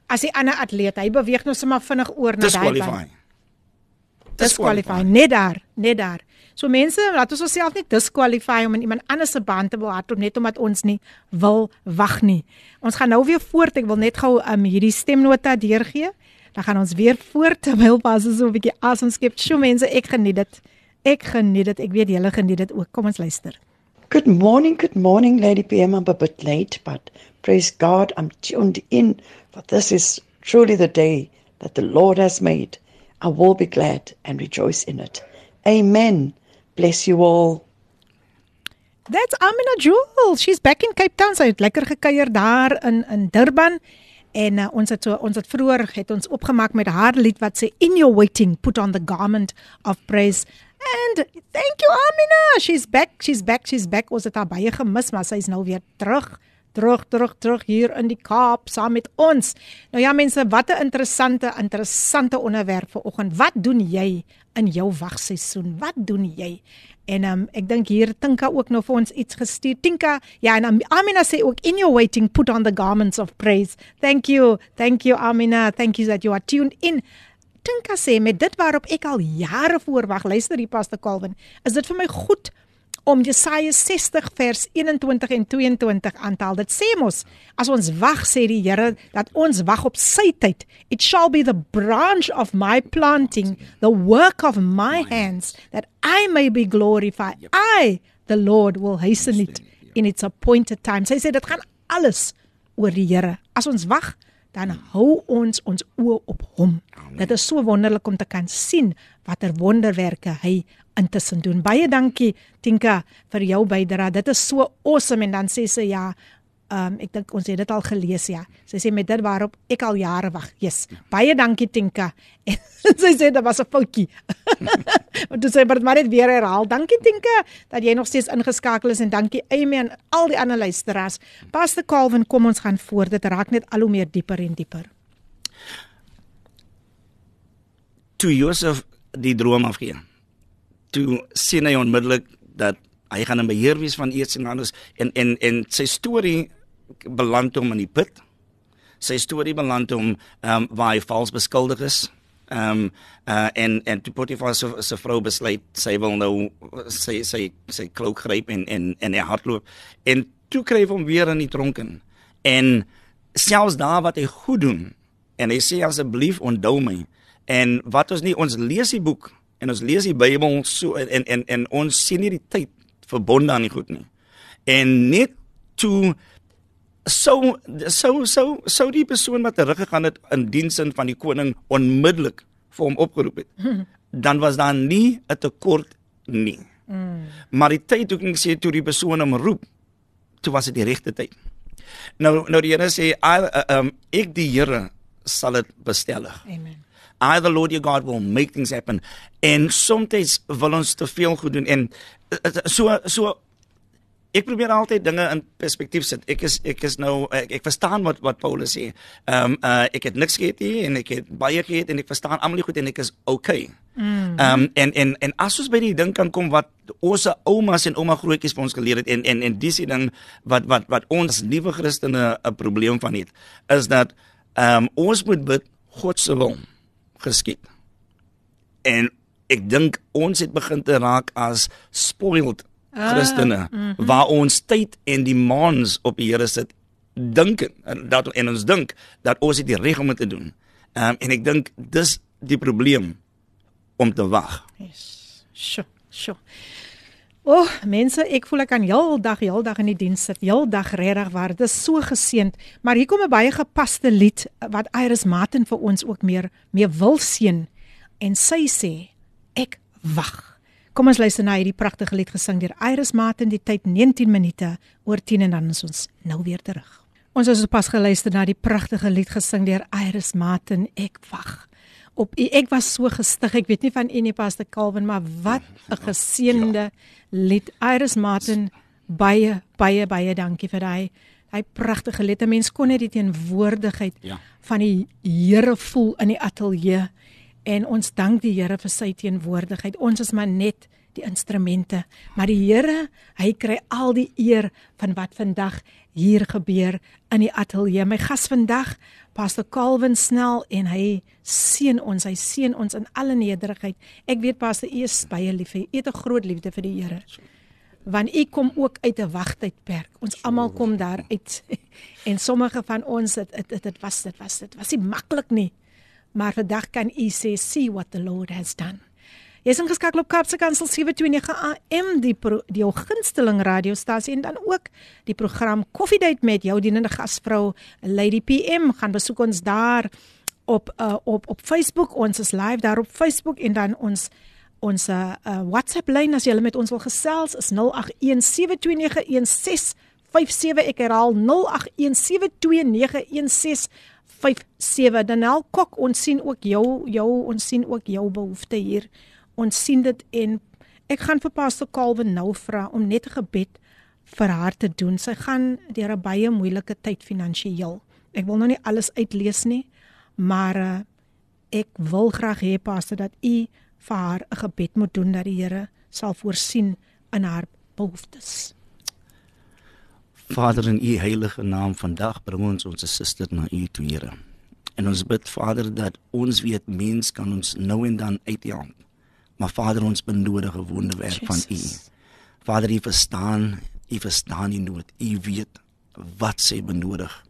as die ander atleet. Hy beweeg nou sommer vinnig oor na daai baan. Disqualify net daar, net daar. So mense, laat ons osself nie disqualify om in iemand anders se baan te wil hardloop net omdat ons nie wil wag nie. Ons gaan nou weer voort. Ek wil net gou um, hierdie stemnota deurgee. Dan gaan ons weer voort terwyl pas so 'n bietjie asem skep. Sjoe mense, ek geniet dit. Ek geniet dit. Ek weet julle geniet dit ook. Kom ons luister. Good morning, good morning, Lady PM. I'm a bit late, but praise God, I'm tuned in. For this is truly the day that the Lord has made. I will be glad and rejoice in it. Amen. Bless you all. That's Amina Jewel. She's back in Cape Town. Sy het lekker gekuier daar in in Durban. En uh, ons het so ons het vroeër het ons opgemaak met haar lied wat sê in your waiting put on the garment of praise. And thank you Amina. She's back. She's back. She's back. Ons het haar baie gemis, maar sy is nou weer terug. Terug, terug, terug hier in die Kaap saam met ons. Nou ja mense, wat 'n interessante interessante onderwerp vir oggend. Wat doen jy in jou wagseisoen? Wat doen jy? En um, ek dink hier Tinka ook nou vir ons iets gestuur. Tinka, ja en um, Amina sê ook in your waiting put on the garments of praise. Thank you. Thank you Amina. Thank you that you are tuned in. Tinka sê met dit waarop ek al jare voorwag, luister hier Pastor Calvin, is dit vir my goed om Jesaja 60 vers 21 en 22 aan te haal. Dit sê mos, as ons wag sê die Here dat ons wag op sy tyd. It shall be the branch of my planting, the work of my hands that I may be glorified. I, the Lord will hasten it in its appointed time. Sy sê dit gaan alles oor die Here. As ons wag, dan hou ons ons oë op hom. Dit is so wonderlik om te kan sien watter wonderwerke hy intussen doen. Baie dankie Tinka vir jou bydrae. Dit is so awesome en dan sê sy ja, ehm um, ek dink ons het dit al gelees ja. Sy sê met dit waarop ek al jare wag. Yes. Baie dankie Tinka. En sy sê dit was 'n foutjie. Want toe sê maar maar net weer herhaal. Dankie Tinka dat jy nog steeds ingeskakel is en dankie Amy en al die ander luisteraars. Pastor Calvin, kom ons gaan voort. Dit raak net al hoe meer dieper en dieper. toe Josef die droom afgee. Toe sien hy onmiddellik dat hy gaan in beheer wees van iets en anders en en en sy storie beland hom in die put. Sy storie beland hom ehm um, waar hy vals beskuldig is. Ehm um, uh en en toe Potifar se se vrou besluit sy wil nou sy sy sy klok gryp en en en hy hardloop en toe kry hy hom weer in die tronk in. En selfs daar wat hy goed doen en hy sê asseblief onthou my en wat ons nie ons lees die boek en ons lees die Bybel so en en en ons sien nie die tyd verbonde aan die goed nie. En net toe sou sou sou sou die persoon wat teruggegaan het in diens van die koning onmiddellik vir hom opgeroep het. Dan was daar nie 'n tekort nie. Mm. Maar die tyd ek sê toe die persoon hom roep, toe was dit die regte tyd. Nou nou die Here sê, "I uh, um ek die Here sal dit bestellig." Amen. I the Lord your God will make things happen. En soms wil ons te veel goed doen en uh, so so ek probeer altyd dinge in perspektief sit. Ek is ek is nou ek, ek verstaan wat wat Paulus sê. Ehm um, uh, ek het niks gehad nie en ek het baie gehad en ek verstaan almal goed en ek is okay. Ehm um, en en en as ons by die ding kan kom wat ons oumas en ouma grootjies vir ons geleer het en en en dis die ding wat wat wat ons nuwe Christene 'n probleem van het is dat ehm um, ons moet bid God se wil geskied. En ek dink ons het begin te raak as spoiled Ah, Christene ah, mm -hmm. waar ons tyd en die maans op die Here sit dink en dat en ons dink dat ons dit reg om te doen. Ehm um, en ek dink dis die probleem om te wag. Yes. Sjoe, sjoe. O, oh, mense, ek voel ek kan heeldag, heeldag in die diens sit. Heeldag regtig waar. Dit is so geseend. Maar hier kom 'n baie gepaste lied wat Iris Martin vir ons ook meer mee wil seën en sy sê ek wag. Kom ons luister na hierdie pragtige lied gesing deur Iris Martin die tyd 19 minute oor 10 en dan is ons nou weer terug. Ons het pas geluister na die pragtige lied gesing deur Iris Martin Ek wag. Op ek was so gestig. Ek weet nie van u nie Pastor Calvin, maar wat 'n geseënde lied. Iris Martin baie baie baie dankie vir daai hy pragtige lied. 'n Mens kon net die teenwoordigheid ja. van die Here voel in die ateljee en ons dank die Here vir sy teenwoordigheid. Ons is maar net die instrumente, maar die Here, hy kry al die eer van wat vandag hier gebeur in die ateljee. My gas vandag, Pastor Calvin Snell en hy seën ons, hy seën ons in alle nederigheid. Ek weet Pastor, u is baie lief vir, u het 'n groot liefde vir die Here. Want u kom ook uit 'n wagtydperk. Ons almal kom daar uit. En sommige van ons dit dit dit was dit was dit was nie maklik nie. Maar vandag kan u sê see what the Lord has done. Jy is ingeskakel op Kapse Kansel 729 AM die pro, die jou gunsteling radiostasie en dan ook die program Coffee Date met jou dienende gasvrou Lady PM gaan besoek ons daar op uh, op op Facebook. Ons is live daar op Facebook en dan ons ons uh, uh, WhatsApp lyn as jy met ons wil gesels is 0817291657 ek herhaal 0817291657 57 Danel Kok ons sien ook jou jou ons sien ook jou behoefte hier. Ons sien dit en ek gaan vir Pastor Calvin nou vra om net 'n gebed vir haar te doen. Sy gaan deur 'n baie moeilike tyd finansiëel. Ek wil nou nie alles uitlees nie, maar uh, ek wil graag hê Pastor dat u vir haar 'n gebed moet doen dat die Here sal voorsien in haar behoeftes. Vader in u heilige naam vandag bring ons ons suster na u toe Here. En ons bid Vader dat ons weet mens kan ons nou en dan uithelp. Maar Vader ons benodig 'n wonderwerk van u. Vader u verstaan, u verstaan die nood. U weet wat sy benodig.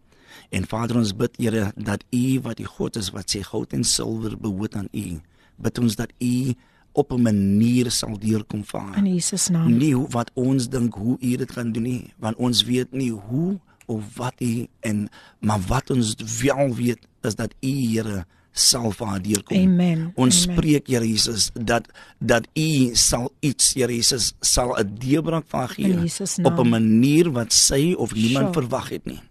En Vader ons bid Here dat u wat die God is wat sê goud en silwer behoort aan u. Bid ons dat u op 'n manier sal deurkom vaar. In Jesus naam. Nie wat ons dink hoe u dit gaan doen nie, want ons weet nie hoe of wat u en maar wat ons wel weet is dat u Here sal vaar deurkom. Amen. Ons Amen. spreek Here Jesus dat dat u sal iets Here Jesus sal 'n deurbraak van gee op 'n manier wat sy of niemand sure. verwag het nie.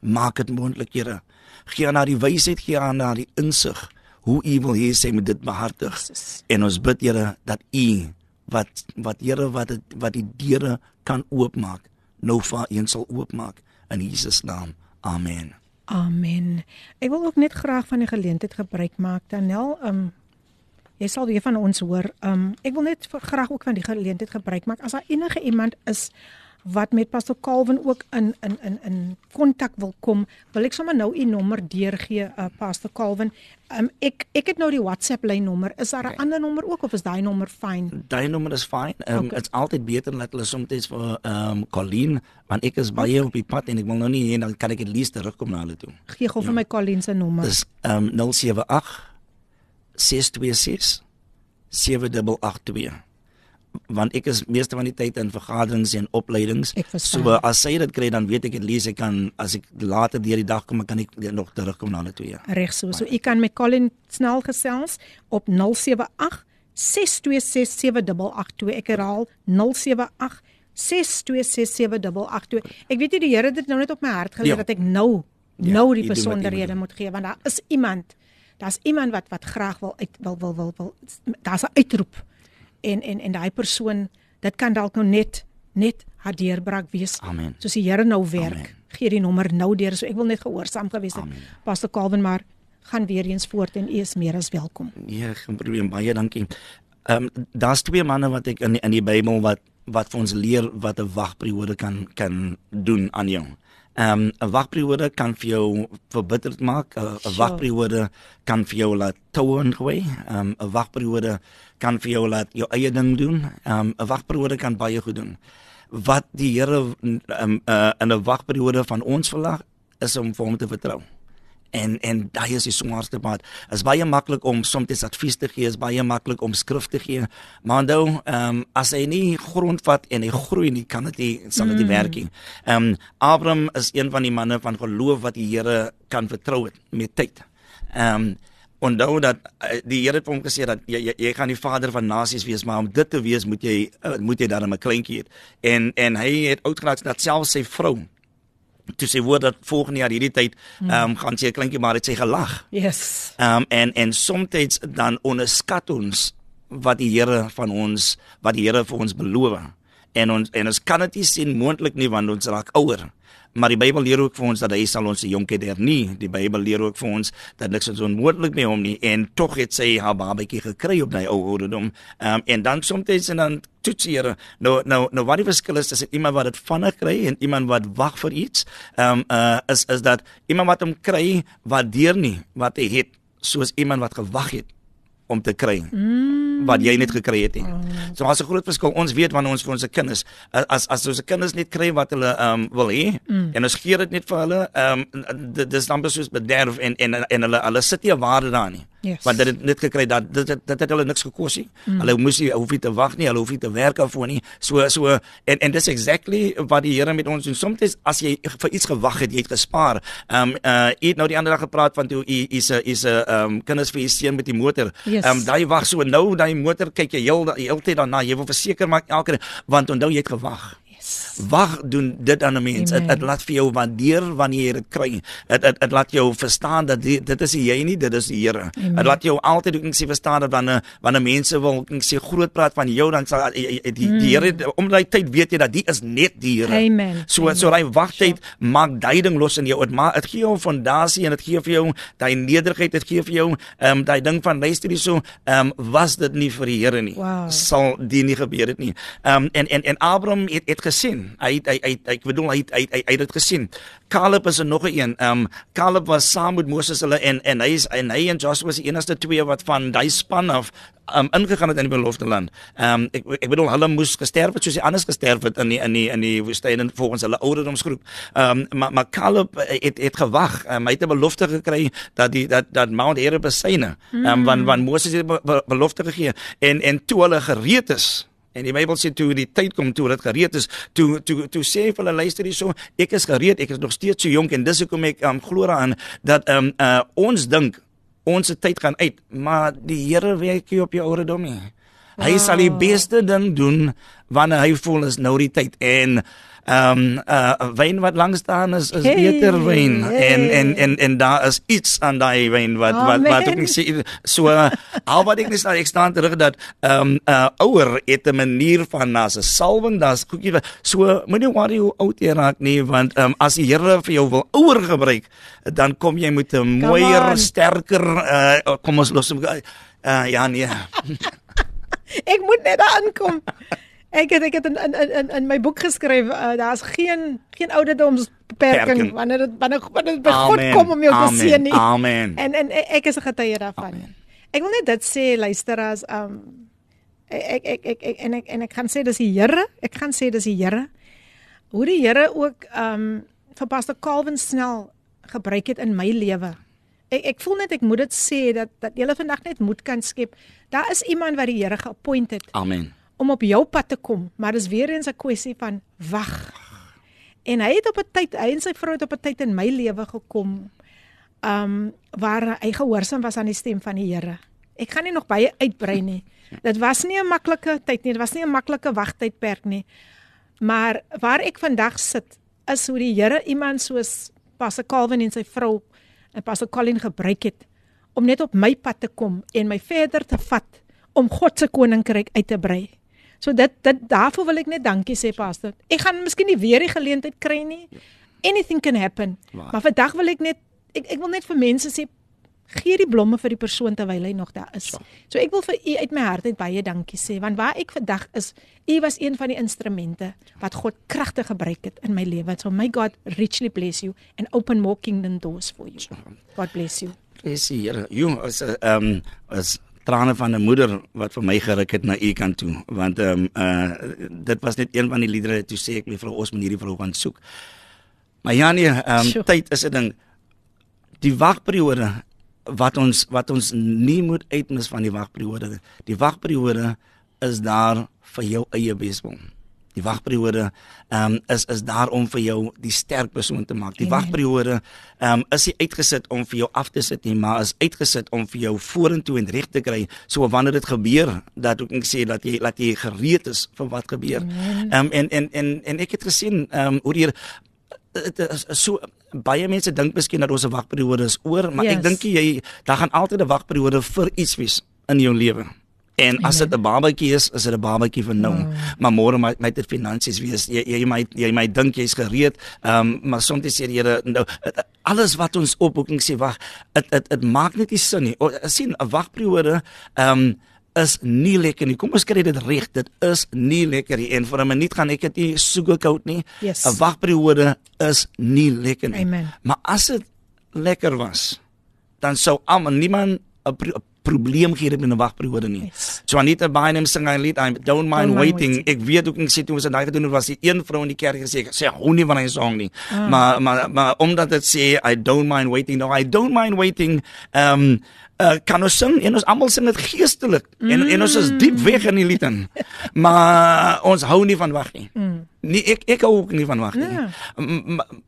Maak dit moontlik Here. Gee aan haar die wysheid, gee aan haar die insig hoe u wil hê sy moet dit behartig. Jesus. En ons bid Here dat u wat wat Here wat het, wat die deure kan oopmaak, nou vir een sal oopmaak in Jesus naam. Amen. Amen. Ek wil ook net graag van die geleentheid gebruik maak Danel um jy sal weer van ons hoor. Um ek wil net graag ook van die geleentheid gebruik maak as daar enige iemand is wat met Pastor Calvin ook in in in in kontak wil kom, wil ek sommer nou u nommer deurgee, uh, Pastor Calvin. Um ek ek het nou die WhatsApp lyn nommer. Is daar 'n okay. ander nommer ook of is daai nommer fyn? Daai nommer is fyn. Um okay. dit's altyd beter dat hulle soms vir um Colleen, want ek is baie okay. op die pad en ek wil nou nie hê dan kan ek at least terugkom na hulle toe. Gee gou vir ja. my Colleen se nommer. Dis um 078 626 7882 want ek is meeste van die tyd in vergaderings en opleidings. So as sy dit kry dan weet ek at least ek kan as ek later deur die dag kom kan ek nog terugkom na hulle toe. Ja. Reg so. So ek kan met Colin snel gesels op 078 6267882. Ek herhaal 078 6267882. Ek weet nie die Here het dit nou net op my hart gelê ja. dat ek nou ja, nou die besonderhede moet gee want daar is iemand daar's iemand wat wat graag wil uit wil wil wil, wil daar's 'n uitroep en en en daai persoon dit kan dalk nou net net haar deurbraak wees. Amen. Soos die Here nou werk. Amen. Gee die nommer nou deur. So ek wil net gehoorsaam gewees het. Pastor Calvin maar gaan weer eens voort en u is meer as welkom. Nee, geen probleem. Baie dankie. Ehm um, daar's twee manne wat ek in die, in die Bybel wat wat vir ons leer wat 'n wagperiode kan kan doen aan jou. Ehm um, 'n wagperiode kan vir jou verbitterd maak. 'n sure. wagperiode kan vir jou laat toon gooi. Ehm um, 'n wagperiode kan vir jou laat jou eie ding doen. Ehm um, 'n wagperiode kan baie goed doen. Wat die Here um, uh, in 'n wagperiode van ons verlag is om vir hom te vertrou en en daai is die swaarste pad. Is baie maklik om soms advies te gee, is baie maklik om skrif te gee, maar nou ehm um, as hy nie grond vat en hy groei nie, kan dit nie sal dit mm. werk nie. Ehm um, Abraham is een van die manne van geloof wat die Here kan vertrou het met tyd. Ehm um, onthou dat uh, die Here het hom gesê dat jy, jy jy gaan die vader van nasies wees, maar om dit te wees moet jy uh, moet jy dan 'n kleintjie hê. En en hy het oud geraak dat selfs sy vrou toe sê word dat volgende jaar hierdie tyd hmm. ehm um, gaan sy 'n kleintjie maar het sy gelag. Yes. Ehm um, en en soms dan onderskat ons wat die Here van ons wat die Here vir ons beloof. En ons en ons kan dit nie sien moontlik nie want ons raak ouer. Maar die Bybel leer ook vir ons dat hy sal ons se jonkheid hernie. Die Bybel leer ook vir ons dat niks ons onmoontlik mee hom nie en tog het sy haar babatjie gekry op daai ou ouderdom. Ehm um, en dan soms en dan toets hier nou nou nou wat die verskil is tussen iemand wat dit vinnig kry en iemand wat wag vir iets. Ehm um, uh is is dat iemand wat hom kry waardeer nie wat hy het soos iemand wat gewag het om te kry. Mm wat jy net gekry het nie. Oh. So daar's 'n groot verskil. Ons weet wanneer ons vir ons se kinders as as ons se kinders net kry wat hulle ehm um, wil hê mm. en ons gee dit net vir hulle, ehm um, dis dan beslis bederf en en en hulle hulle sit nie 'n waarde daarin nie. Yes. Want dit het net gekry dat dit dit, dit het hulle niks gekos nie. Mm. Hulle moes nie hoef nie te wag nie, hulle hoef nie te werk af voor nie. So so en en dis exactly wat die Here met ons doen. Soms as jy vir iets gewag het, jy het gespaar. Ehm um, uh jy het nou die ander dag gepraat van toe u is 'n is 'n ehm um, kinders vir u seun met die motor. Ehm yes. um, daai wag so nou daai motor kyk jy heel heeltyd daarna. Jy wil verseker maak elke want onthou jy het gewag. Wag doen dit aan 'n mens. Dit laat vir jou waardeer wanneer jy dit kry. Dit dit laat jou verstaan dat die, dit is jy nie, dit is die Here. Dit laat jou altyd ook sê verstaan dat wanneer wanneer mense wil sê groot praat van jou dan sal die die, die Here mm. om daai tyd weet jy dat die is net die Here. Amen. So Amen. so daai wagtyd sure. maak duiding los in jou. Dit maak dit gee jou 'n fondasie en dit gee vir jou daai nederigheid, dit gee vir jou ehm um, daai ding van luister hier so ehm um, was dit nie vir die Here nie. Wow. Sal die nie gebeur het nie. Ehm um, en en en Abraham het het gesien Hy hy hy ek bedoel hy hy hy, hy het dit gesien. Caleb is er nog 'n een. Ehm um, Caleb was saam met Moses hulle en en hy is en hy en Joshua was die enigste twee wat van daai span af um, ingegaan het in die beloofde land. Ehm um, ek ek bedoel hulle moes gesterf het soos die anders gesterf het in die in die in die woestyn volgens hulle ouderdomsgroep. Ehm um, maar maar Caleb het het gewag. Um, hy het 'n belofte gekry dat die dat dat Mount Horeb besyne. Ehm um, want want Moses het belofte gegee en en toe hulle gereed is En die Bybel sê toe die tyd kom toe dit gereed is, toe toe toe sê vir hulle luister hierso, ek is gereed, ek is nog steeds so jonk en dis hoekom ek um, glo aan dat um, uh, ons dink ons tyd gaan uit, maar die Here werk hier op jou ouderdom nie. Hy sal die beste ding doen wanneer hy voel is nou die tyd en ehm um, uh wyn wat lank staan is is Hey, beter wyn hey. en en en en daar is iets aan daai wyn wat wat Amen. wat ek nie sê so al wat ek net staan ek staan terug dat ehm um, uh ouer het 'n manier van na 'n salwing daar's goedjie wat- so moenie worry hoe oud jy raak nie want ehm um, as die Here vir jou wil ouer gebruik dan kom jy met 'n mooier sterker uh kom ons los hom uh ja nee Ek moet net daar aankom. Ek het ek het in in in in my boek geskryf, uh, daar's geen geen ouderdomsbeperking Beperking. wanneer dit wanneer dit by God Amen. kom om jou te Amen. seën nie. Amen. En en ek is 'n getuie daarvan. Ek wil net dit sê luisteraars, um ek ek ek, ek en ek en ek gaan sê dis die Here. Ek gaan sê dis die Here. Hoe die Here ook um vir Pastor Calvin snel gebruik het in my lewe. Ek ek voel net ek moet dit sê dat dat jy vandag net moed kan skep. Daar is iemand wat die Here geappoint het amen om op jou pad te kom, maar dis weer eens 'n kwessie van wag. En hy het op 'n tyd, hy en sy vrou het op 'n tyd in my lewe gekom um waar hy gehoorsaam was aan die stem van die Here. Ek gaan nie nog baie uitbrei nie. Dit was nie 'n maklike tyd nie, dit was nie 'n maklike wagtydperk nie. Maar waar ek vandag sit, is hoe die Here iemand soos Pastor Calvin en sy vrou en Pastor Colin gebruik het om net op my pad te kom en my verder te vat om God se koninkryk uit te brei. So dit dit daarvoor wil ek net dankie sê pastor. Ek gaan miskien nie weer die geleentheid kry nie. Anything can happen. Waar. Maar vandag wil ek net ek ek wil net vir mense sê gee die blomme vir die persoon terwyl hy nog daar is. So ek wil vir u uit my hart uit baie dankie sê want waar ek vandag is, u was een van die instrumente wat God kragtig gebruik het in my lewe. So may God richly bless you and open more kingdom doors for you. God bless you. Prys die Here. Jo, as 'n ehm um, as trane van 'n moeder wat vir my geruk het na u kant toe, want ehm um, uh dit was net een van die liedere toe sê ek my vrou ons moet hierdie vrou gaan soek. Maar ja nee, ehm um, tyd is 'n ding. Die wagperiode wat ons wat ons nie moet uitmis van die wagperiode. Die wagperiode is daar vir jou eie beswil. Die wagperiode ehm um, is is daar om vir jou die sterk persoon te maak. Die wagperiode ehm um, is nie uitgesit om vir jou af te sit nie, maar is uitgesit om vir jou vorentoe en reg te kry. So wanneer dit gebeur, dat ook ek sê dat jy dat jy gereed is vir wat gebeur. Ehm um, en en en en ek het gesien ehm um, hoe Here dit is so baie mense dink miskien dat ons 'n wagperiode is oor, maar ek Yes. dink jy daar gaan altyd 'n wagperiode vir iets wees in jou lewe. En as dit 'n babatjie is, is dit 'n babatjie vir nou. Wow. Maar môre my my dit finansies wees. Jy jy my jy my dink jy's gereed. Ehm um, maar soms sê die Here nou het- alles wat ons opboeking sê wag, dit dit dit maak net nie sin nie. O, sien 'n wagperiode ehm um, is nie lekker nie. Kom ons kry dit reg. Dit is nie lekker nie. En vir 'n minuut gaan ek dit nie sugarcoat nie. Yes. 'n Wagperiode is nie lekker nie. Amen. Maar as dit lekker was, dan sou almal niemand 'n pro probleem gee met 'n wagperiode nie. Yes. So Anita Bynum sing hy lied I don't mind mind waiting. waiting. Ek weet ook ek sê toe ons dit daai gedoen het was die een vrou in die kerk gesê ek sê hou nie van hy song nie. Ah. Maar maar maar omdat dit sê I don't mind waiting. No, I don't mind waiting. Um uh, kan ons sing en ons almal sing dit geestelik mm. en en ons is diep weg in die lied in. Maar ons hou nie van wag nie. Mm. Nee, ek ek hou ook nie van wag nie. Ja.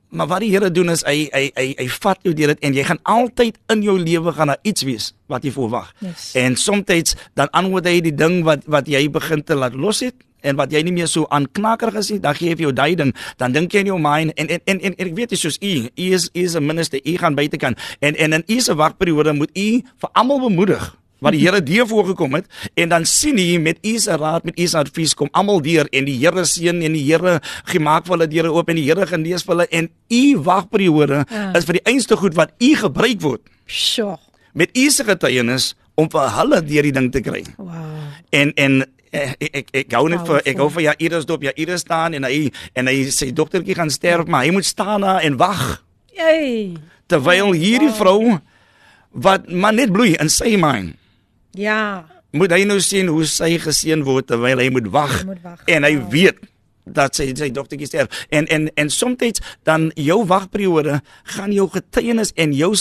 Maar, wat die Here doen is hy hy hy hy vat jou deur dit en jy gaan altyd in jou lewe gaan daar iets wees wat jy verwag. Yes. En soms dan antwoord hy die ding wat wat jy begin te laat los het en wat jy nie meer so aanknakerig is nie, dan gee hy vir jou daai ding, dan dink jy in jou mind en en en, en, en ek weet jy soos u, u is u is 'n minister, u gaan buitekant en en in u se wagperiode moet u vir almal bemoedig wat die Here deur voorgekom het en dan sien hy met u se raad met u se advies kom almal deur en die Here seën en die Here gemaak vir hulle deure oop en die Here genees vir hulle en u wagperiode Ja. is vir die einste goed wat u gebruik word Sjoe. met u se getuienis om vir hulle deur die ding te kry. Wow. En en eh, ek ek ek hou net vir ek hou vir ja Iris dop ja Iris staan en hy en hy sê doktertjie gaan sterf maar hy moet staan daar en wag Hey. terwyl hierdie vrou wat maar net bloei in sy mind Ja. moet hy nou sien hoe sy geseën word terwyl hy moet wag en hy Wow. weet dat sy sy dogtertjie sterf en en en soms dan jou wagperiode gaan jou getuienis en jou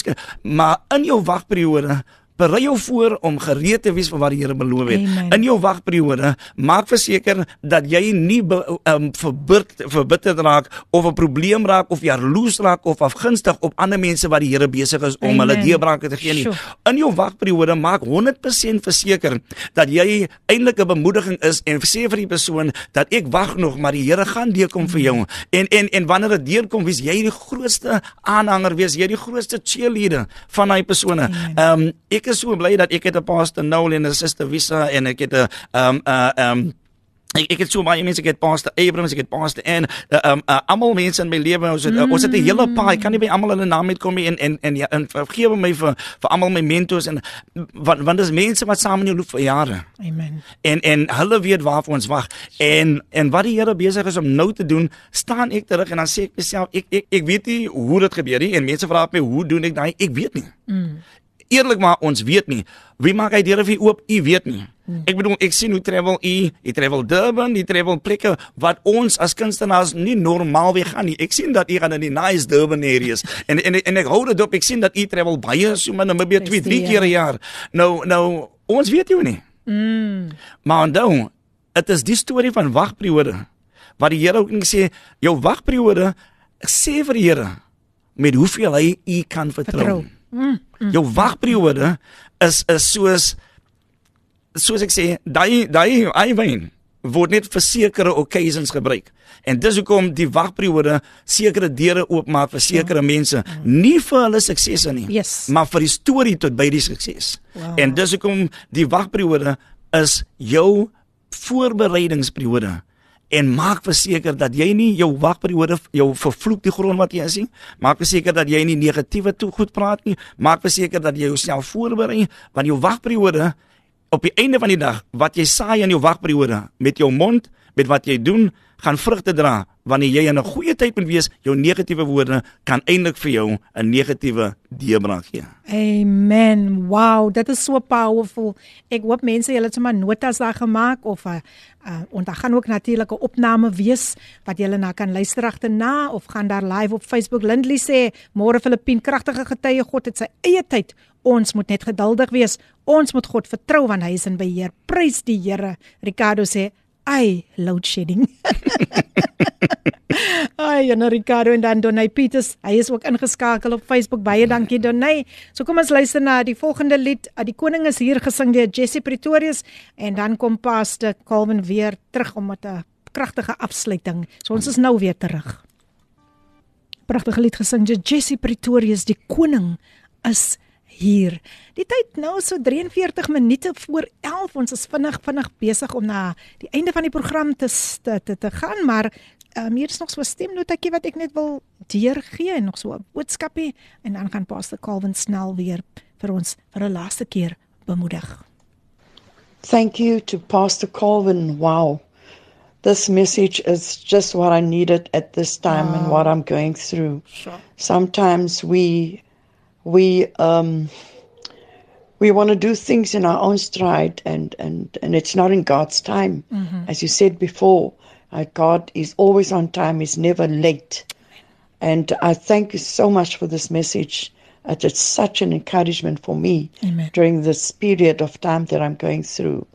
maar in jou wagperiode berei jou voor om gereed te wees vir wat die Here beloof het. Amen. In jou wagperiode, maak verseker dat jy nie be, um, verbitterd verbitterd raak of 'n probleem raak of jaloers raak of afgunstig op ander mense wat die Here besig is om Amen. hulle deurbrake te gee nie. Sjoe. In jou wagperiode maak 100% verseker dat jy eintlik 'n bemoediging is en sê vir die persoon dat ek wag nog, maar die Here gaan deurkom vir jou. En en en wanneer dit deurkom, wees jy die grootste aanhanger, wees jy die grootste cheerleader van daai persone. Ehm um, ek is so bly dat ek het 'n pastor Noel en 'n suster Wissa en ek het 'n ehm um, uh ehm um, Ek ek het so baie mense, ek het Pastor Abrams, ek het Pastor en uh, um uh, almal mense in my lewe, ons het uh, ons het 'n hele paar, ek kan nie by almal hulle name uitkom nie en en en ja, en vergewe my vir vir almal my mentors en want want dis mense wat saam in jou loop vir jare. Amen. En en hulle weet waarvoor ons wag. En en wat die Here besig is om nou te doen, staan ek terug en dan sê ek myself, ek ek ek weet nie hoe dit gebeur nie en mense vra my hoe doen ek daai? Ek weet nie. Mm. Eerlik maar ons weet nie. Wie maak hy deure vir u oop? U weet nie. Ek bedoel ek sien hoe travel u, u travel Durban, u travel plekke wat ons as kunstenaars nie normaal weer gaan nie. Ek sien dat u gaan in die nice Durban areas en en en ek hou dit op. Ek sien dat u travel baie so min Namibia twee, drie keer 'n jaar. Nou nou ons weet jou nie. Mm. Maar onthou, dit is die storie van wagperiode. Wat die Here ook net sê, jou wagperiode sê vir die Here met hoeveel hy u kan vertrou. Vertrou. Mm. Jou wagperiode is is soos soos ek sê, daai daai eiwyn word net vir sekere occasions gebruik. En dis hoekom die wagperiode sekere deure oopmaak vir sekere mense, nie vir hulle suksesse nie, Yes. maar vir die storie tot by die sukses. Wow. En dis hoekom die wagperiode is jou voorbereidingsperiode en maak verseker dat jy nie jou wagperiode jou vervloek die grond wat jy is nie. Maak verseker dat jy nie negatiewe toe goed praat nie. Maak verseker dat jy jouself voorberei want jou wagperiode op die einde van die dag wat jy saai in jou wagperiode met jou mond, met wat jy doen, gaan vrugte dra. Wanneer jy in 'n goeie tyd moet wees, jou negatiewe woorde kan eintlik vir jou 'n negatiewe deurbraak gee. Amen. Wow, dit is so powerful. Ek hoop mense julle het sommer notas daar gemaak of 'n uh, en daar gaan ook natuurlik 'n opname wees wat julle na kan luister agterna of gaan daar live op Facebook. Lindley sê môre Filippien kragtige getuie God het sy eie tyd. Ons moet net geduldig wees. Ons moet God vertrou want hy is in beheer. Prys die Here. Ricardo sê Ai, load shedding. Ai, en Ricardo en dan Donay Peters, hy is ook ingeskakel op Facebook. Baie dankie Donay. So kom ons luister na die volgende lied. Ah, Die koning is hier gesing deur Jessie Pretorius en dan kom Pastor Calvin weer terug om met 'n kragtige afsluiting. So ons is nou weer terug. Pragtige lied gesing deur Jessie Pretorius, die koning is hier. Die tyd nou so 43 minute voor 11. Ons is vinnig vinnig besig om na die einde van die program te te te, te gaan, maar um, hier is nog so 'n stemnotetjie wat ek net wil deurgee en nog so 'n boodskapie en dan gaan Pastor Calvin snel weer vir ons vir 'n laaste keer bemoedig. Thank you to Pastor Colvin. Wow. This message is just what I needed at this time and what I'm going through. Sure. Sometimes we we um we want to do things in our own stride and and and it's not in God's time. As you said before, uh, God is always on time, he's never late. And I thank you so much for this message. It's such an encouragement for me Amen. during this period of time that I'm going through.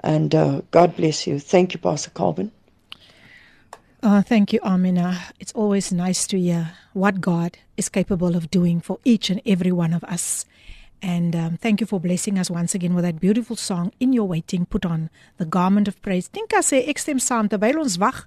And uh, God bless you. Thank you, Pastor Colvin. Uh, thank you, Amina. It's always nice to hear what God is capable of doing for each and every one of us. And um, thank you for blessing us once again with that beautiful song, In Your Waiting, Put On the Garment of Praise. Dinka sê ek stem saam terwyl ons wag,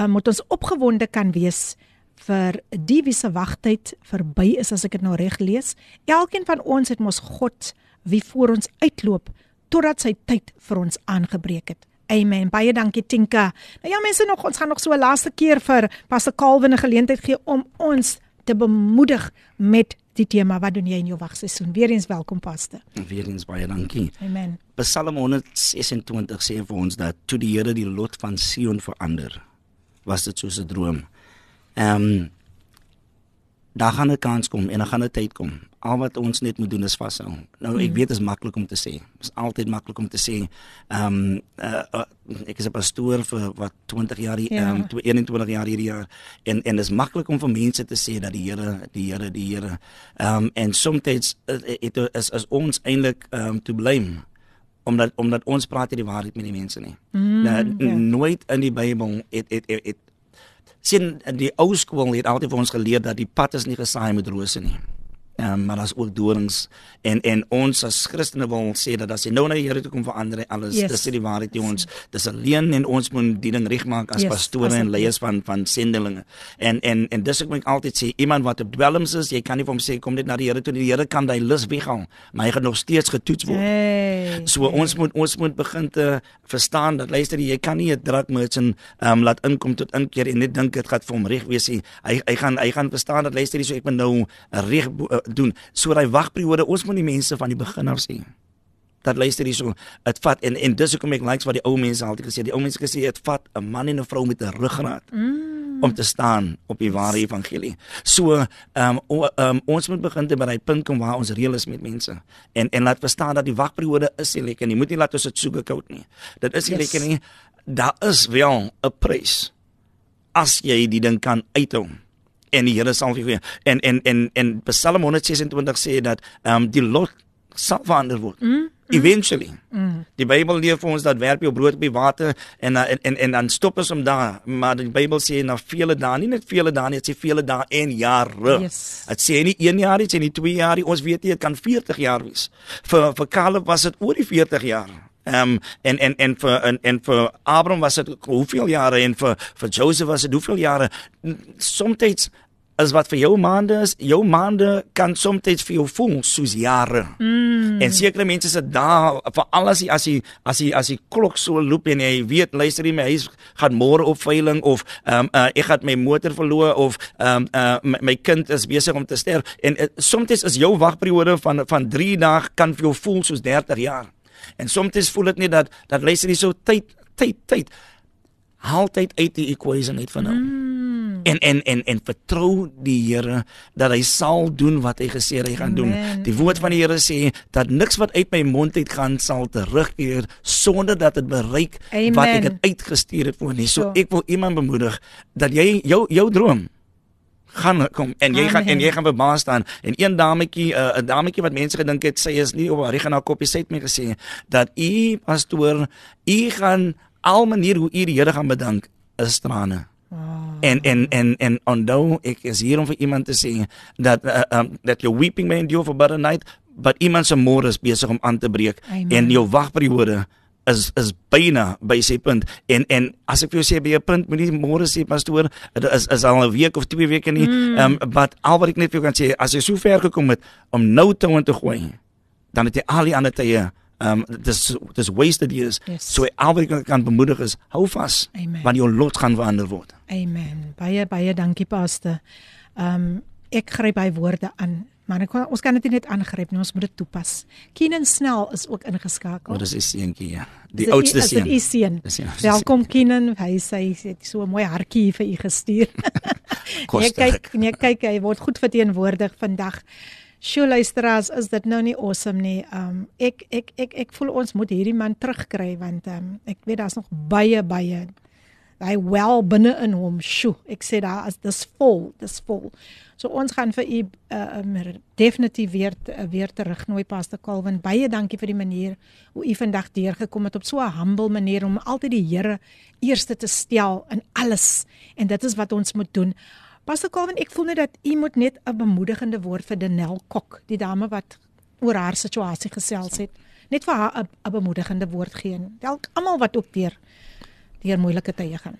uh, moet ons opgewonde kan wees vir die wie se wagtyd verby is as ek dit nou reg lees. Elkeen van ons het mos God wie voor ons uitloop totdat sy tyd vir ons aangebreek het. Amen. Baie dankie Tinka. Nou ja mense nog ons gaan nog so 'n laaste keer vir Pastor Calvin 'n geleentheid gee om ons te bemoedig met die tema wat doen jy in jou wagseisoen. Weereens welkom Pastor. Weereens baie dankie. Amen. Psalm 126 sê vir ons dat toe die Here die lot van Sion verander, was dit soos 'n droom. Ehm um, daar gaan 'n kans kom en daar gaan 'n tyd kom. al wat ons net moet doen is vashou. Nou ek weet dit is maklik om te sê. Dit is altyd maklik om te sê. Ehm um, uh, uh, ek is 'n pastoor vir wat 20 jaar hier Ja. ehm um, 21 jaar hierdie jaar en en dit is maklik om vir mense te sê dat die Here, die Here, die Here. Ehm um, en soms dit is is ons eintlik ehm um, to blame omdat omdat ons praat nie die waarheid met die mense nie. Mm, ja. Nooit in die Bybel het het het, het sien die ou skool het altyd vir ons geleer dat die pad is nie gesaai met rose nie. Um, maar daar's ook dorings en en ons as Christene wil sê dat as jy nou na die Here toe kom verander alles. Yes. Dis die waarheid nie ons. Dis alleen en ons moet die ding regmaak as Yes, pastore as en leiers van van sendelinge. En en en dis ek moet altyd sê iemand wat op dwelms is, jy kan nie vir hom sê kom net na die Here toe. Die Here kan daai lus weghaal, maar hy gaan nog steeds getoets word. Hey. So ons moet ons moet begin te verstaan dat luister jy kan nie 'n drug merchant um, laat inkom tot inkeer en net dink dit gaan vir hom reg wees. Hy hy gaan hy gaan verstaan dat luister jy so ek moet nou reg doen. So daai wagperiode ons moet die mense van die begin af sien. Dat luister hier so, dit vat en en dis hoekom ek likes wat die ou mense altyd gesê, die ou mense gesê dit vat 'n man en 'n vrou met 'n ruggraat mm. om te staan op die ware evangelie. So, ehm um, o, um, ons moet begin te by daai punt kom waar ons reël is met mense en en laat verstaan dat die wagperiode is nie lekker nie. Moet nie laat ons dit koud nie. Dit is nie Yes. lekker nie. Daar is wel 'n prys as jy die ding kan uithou en die Here sal vir jou en en en en Psalm 126 sê dat ehm um, die lot sal verander word. Mm, Eventually. Mm. Die Bybel leer vir ons dat werp jou brood op die water en en en, en dan stop ons om daar, maar die Bybel sê na vele dae, nie net vele dae nie, dit sê vele dae en jare. Yes. Dit sê nie 1 jaar nie, dit sê nie 2 jaar nie, ons weet nie, dit kan 40 jaar wees. Vir vir Caleb was dit oor die 40 jaar. Ehm um, en en en vir en, en vir Abraham was dit hoeveel jare en vir vir Joseph was dit hoeveel jare? Soms as wat vir jou maande is, jou maande kan soms vir jou voel soos jare. Mm. En sekere mense sit daar vir al as jy as jy as jy as jy klok so loop en jy weet luister jy my huis gaan môre op veiling of ehm um, uh, ek gaan my motor verloor of ehm um, uh, my, my kind is besig om te sterf en uh, soms is jou wagperiode van van 3 dae kan vir jou voel soos 30 jaar. En soms voel dit nie dat dat luister jy so tyd tyd tyd haal tyd uit die equation uit van nou. Mm. En en en en vertrou die Here dat hy sal doen wat hy gesê hy gaan doen. Amen. Die woord van die Here sê dat niks wat uit my mond uit gaan sal terugkeer sonder dat dit bereik Amen. wat ek het uitgestuur het voor nie. So So. ek wil iemand bemoedig dat jy jou jou droom gaan kom en jy gaan en jy gaan verbaas staan en een dametjie uh, 'n dametjie wat mense gedink het sy is nie op haar reg na koppie sê het my gesê dat u pastoor u gaan al manier hoe u die Here gaan bedank is trane. Wow. En en en en onthou ek is hier om vir iemand te sê dat uh, um, that your weeping may endure for but a night but iemand se môre is besig om aan te breek Amen. en jou wagperiode is is byna by sy punt en en as ek vir jou sê by 'n punt moenie môre sê pastoor dit is is al 'n week of twee weke nie Mm. ehm um, but al wat ek net vir jou kan sê as jy so ver gekom het om nou te want te gooi dan het jy al die ander tye ehm um, dis dis wasted years Yes. so al wat ek kan- kan bemoedig is hou vas want jou lot gaan verander word Amen. Baie baie dankie paste. Ehm um, ek gryp by woorde aan. Maar ek, ons kan dit net aangryp nie, ons moet dit toepas. Keenan Snell is ook ingeskakel. oh, dis 'n seentjie ja Is die oudste is dit seun seun. Dis ja, dis Welkom Keenan. Hy sê hy het so 'n mooi hartjie vir u gestuur. nee, kyk, nee, kyk, hy word goed verteenwoordig vandag. Sjoe luisteraars, is dit nou nie awesome nie. Um ek ek ek ek voel ons moet hierdie man terugkry want um ek weet daar's nog baie baie hy wel binne in hom. Sjoe, ek sê daar is dis vol, dis vol. So ons gaan vir u uh, um, definitief weer uh, weer terugnooi Pastor Calvin. Baie dankie vir die manier hoe u vandag deurgekom het op so 'n humble manier om altyd die Here eerste te stel in alles. En dit is wat ons moet doen. Pastor Calvin, ek voel net dat u moet net 'n bemoedigende woord vir Danel Kok, die dame wat oor haar situasie gesels het. Net vir haar 'n bemoedigende woord gee. Dalk almal wat ook deur deur moeilike tye gaan.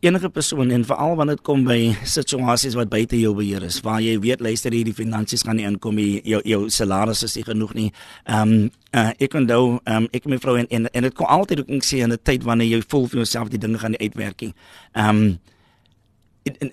enige persoon en veral wanneer dit kom by situasies wat buite jou beheer is waar jy weet luister hier die finansies gaan nie inkom nie jou jou salaris is nie genoeg nie. Ehm um, uh, ek onthou um, ek en my vrou en en, en dit kom altyd ook ek sê in 'n tyd wanneer jy voel vir jouself die dinge gaan nie uitwerk nie. Ehm um, en- en,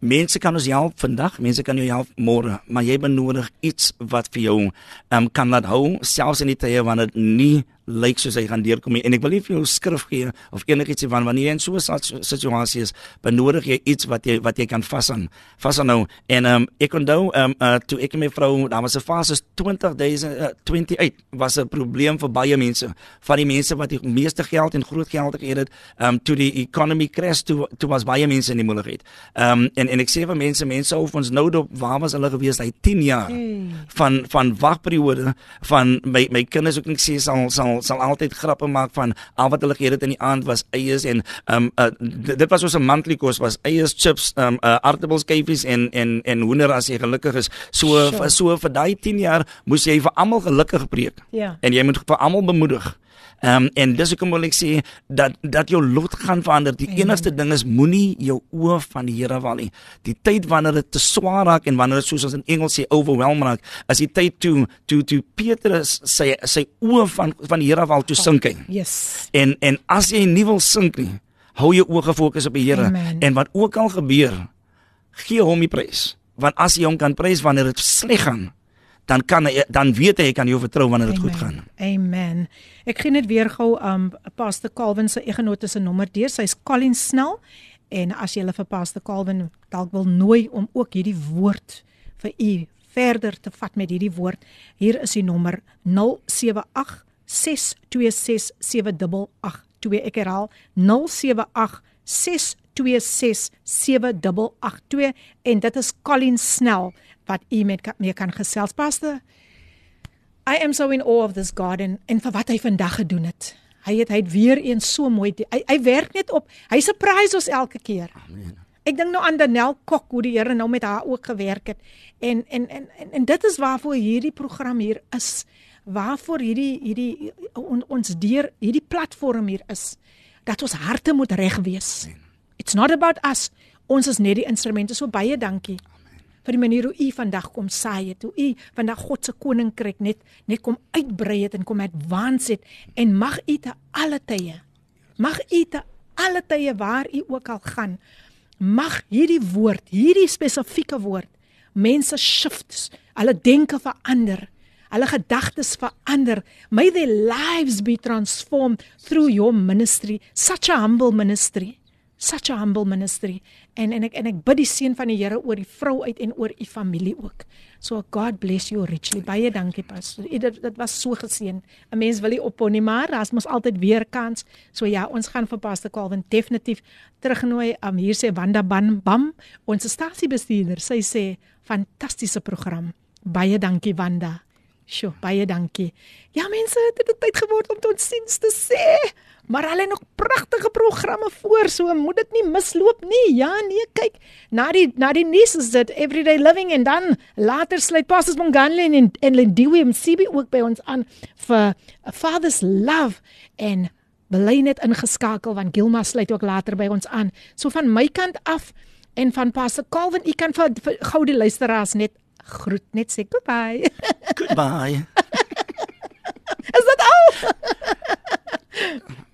mense kan ons help vandag, mense kan jou help môre, maar jy benodig iets wat vir jou um, kan laat hou selfs in die tye wanneer dit nie lyk soos hy gaan deurkom nie. en ek wil nie vir jou skrif gee of enigiets van wanneer jy in so 'n situ- situasie is, benodig jy iets wat jy wat jy kan vasaan. Vasaan en um, ek onthou um, uh, toe ek en my vrou, daar was 'n fase 20 dae uh, 28 was 'n probleem vir baie mense, van die mense wat die meeste geld en groot geld gehad het, um, toe die economy crash toe toe was baie mense in die moeilikheid. Um, en en ek sê vir mense, mense hou ons nou dop waar was hulle gewees hy 10 jaar van van wagperiode van my my kinders ook net sê sal sal sal altyd grappe maak van al wat hulle geëet het in die aand was eiers en um uh, dit was ons 'n monthly kos was eiers chips um uh, aardappels kyfies en en en hoender as jy gelukkig is so Sure. so vir daai 10 jaar moes jy vir almal gelukkig preek Ja. en jy moet vir almal bemoedig Ehm um, en dis hoekom wil ek sê dat dat jou lot gaan verander. Die Amen. enigste ding is moenie jou oë van die Here val nie. Die tyd wanneer dit te swaar raak en wanneer dit soos ons in Engels sê overwhelm raak, is die tyd toe toe toe Petrus sy sy oë van van die Here val toe sink hy. Yes. En en as jy nie wil sink nie, hou jou oë gefokus op die Here en wat ook al gebeur, gee hom die prys. Want as jy hom kan prys wanneer dit sleg gaan, dan kan hy dan weet hy hy kan jou vertrou wanneer dit goed gaan. Amen. Ek gee net weer gou um Pastor Calvin se egenote se nommer deur. Sy's Colin Snell en as jy hulle vir Pastor Calvin dalk wil nooi om ook hierdie woord vir u verder te vat met hierdie woord, hier is die nommer 078 626 7882. Ek herhaal 078 626 7882 en dit is Colin Snell wat u met mee kan gesels Pastor. I am so in awe of this garden en vir wat hy vandag gedoen het. Hy het hy het weer eens so mooi hy, hy werk net op. Hy surprise ons elke keer. Amen. Ek dink nou aan Danel Kok hoe die Here nou met haar ook gewerk het. En en en en, en dit is waarvoor hierdie program hier is. Waarvoor hierdie hierdie on, ons deur hierdie platform hier is dat ons harte moet reg wees. It's not about us. Ons is net die instrumente. So baie dankie vir die manier hoe u vandag kom saai het, hoe u vandag God se koninkryk net net kom uitbrei het en kom advance het en mag u te alle tye mag u te alle tye waar u ook al gaan mag hierdie woord, hierdie spesifieke woord mense shifts, hulle denke verander, hulle gedagtes verander. May their lives be transformed through your ministry, such a humble ministry such a humble ministry en en ek en ek bid die seën van die Here oor die vrou uit en oor u familie ook. So God bless you richly. Baie dankie pastor. Dit dit was so geseën. 'n Mens wil nie ophou nie, maar daar's mos altyd weer kans. So ja, ons gaan vir pastor Calvin definitief terugnooi. Um hier sê Wanda Ban Bam, ons stasiebestuurder. Sy sê fantastiese program. Baie dankie Wanda. Sjoe, baie dankie. Ja mense, dit het tyd geword om tot siens te sê. Maar hulle het nog pragtige programme voor, so moet dit nie misloop nie. Ja, nee, kyk. Na die na die nuus is dit everyday living en dan later sluit Pastors Monganle en en Lindiwe MCB ook by ons aan vir Father's Love en bly net ingeskakel want Gilma sluit ook later by ons aan. So van my kant af en van Pastor Calvin, u kan vir, vir gou die luisteraars net groet, net sê goodbye. Goodbye. Is dit al?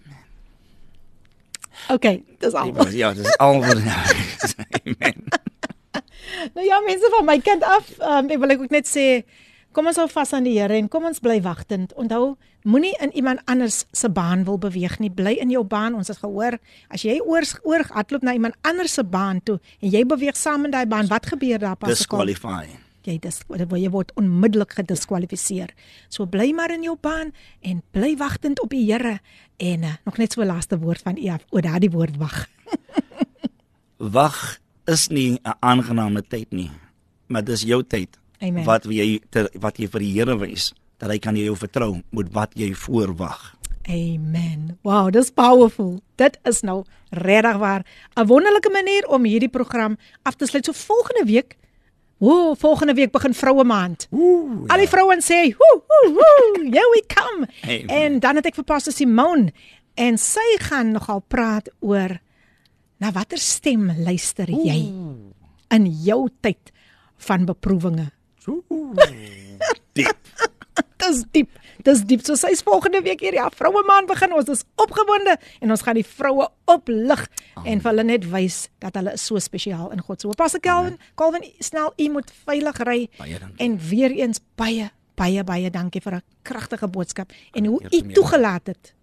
Okay, dis al. Ja, dis al wat Amen. Nou ja, mense van my kant af, um, ek wil ek ook net sê, kom ons hou vas aan die Here en kom ons bly wagtend. Onthou, moenie in iemand anders se baan wil beweeg nie. Bly in jou baan. Ons het gehoor, as jy oor oor hardloop na iemand anders se baan toe en jy beweeg saam in daai baan, wat gebeur daar pas? Disqualify. Jy dis jy word onmiddellik gediskwalifiseer. So bly maar in jou baan en bly wagtend op die Here en uh, nog net so 'n laaste woord van u af oor daardie woord wag. Wag is nie 'n aangename tyd nie, maar dis jou tyd. Amen. Wat jy ter, wat jy vir die Here wys dat hy kan jou vertrou met wat jy voorwag. Amen. Wow, dis powerful. Dit is nou regtig waar 'n wonderlike manier om hierdie program af te sluit. So volgende week Ooh, volgende week begin vroue maand. Ooh. Al die vrouens sê, "Woe, woe, woe, here we come." Amen. En dan het ek vir Pastor Simone en sy gaan nogal praat oor na watter stem luister jy in jou tyd van beproewinge. Diep. Dis diep. Dis diep. So sy's volgende week hier. Ja, vroue maand begin. Ons is opgewonde en ons gaan die vroue oplig en vir hulle net wys dat hulle so spesiaal in God. So Pastor Calvin, Calvin, snel u moet veilig ry en weer eens baie Baie baie dankie vir 'n kragtige boodskap en hoe u toegelaat het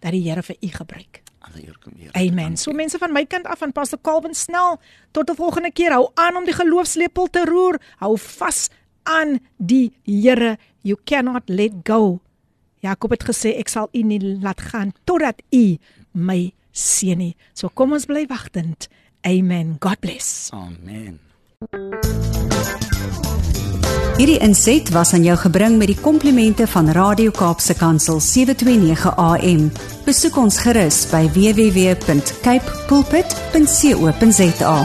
dat die Here vir u gebruik. Alle eer kom Here. Amen. So mense van my kant af van Pastor Calvin snel tot 'n volgende keer. Hou aan om die geloofslepel te roer. Hou vas aan die Here. You cannot let go. Jakob het gesê ek sal u nie laat gaan totdat u my seën nie. So kom ons bly wagtend. Amen. God bless. Amen. Hierdie inset was aan jou gebring met die komplimente van Radio Kaapse Kansel 729 AM. Besoek ons gerus by www.cape pulpit.co.za.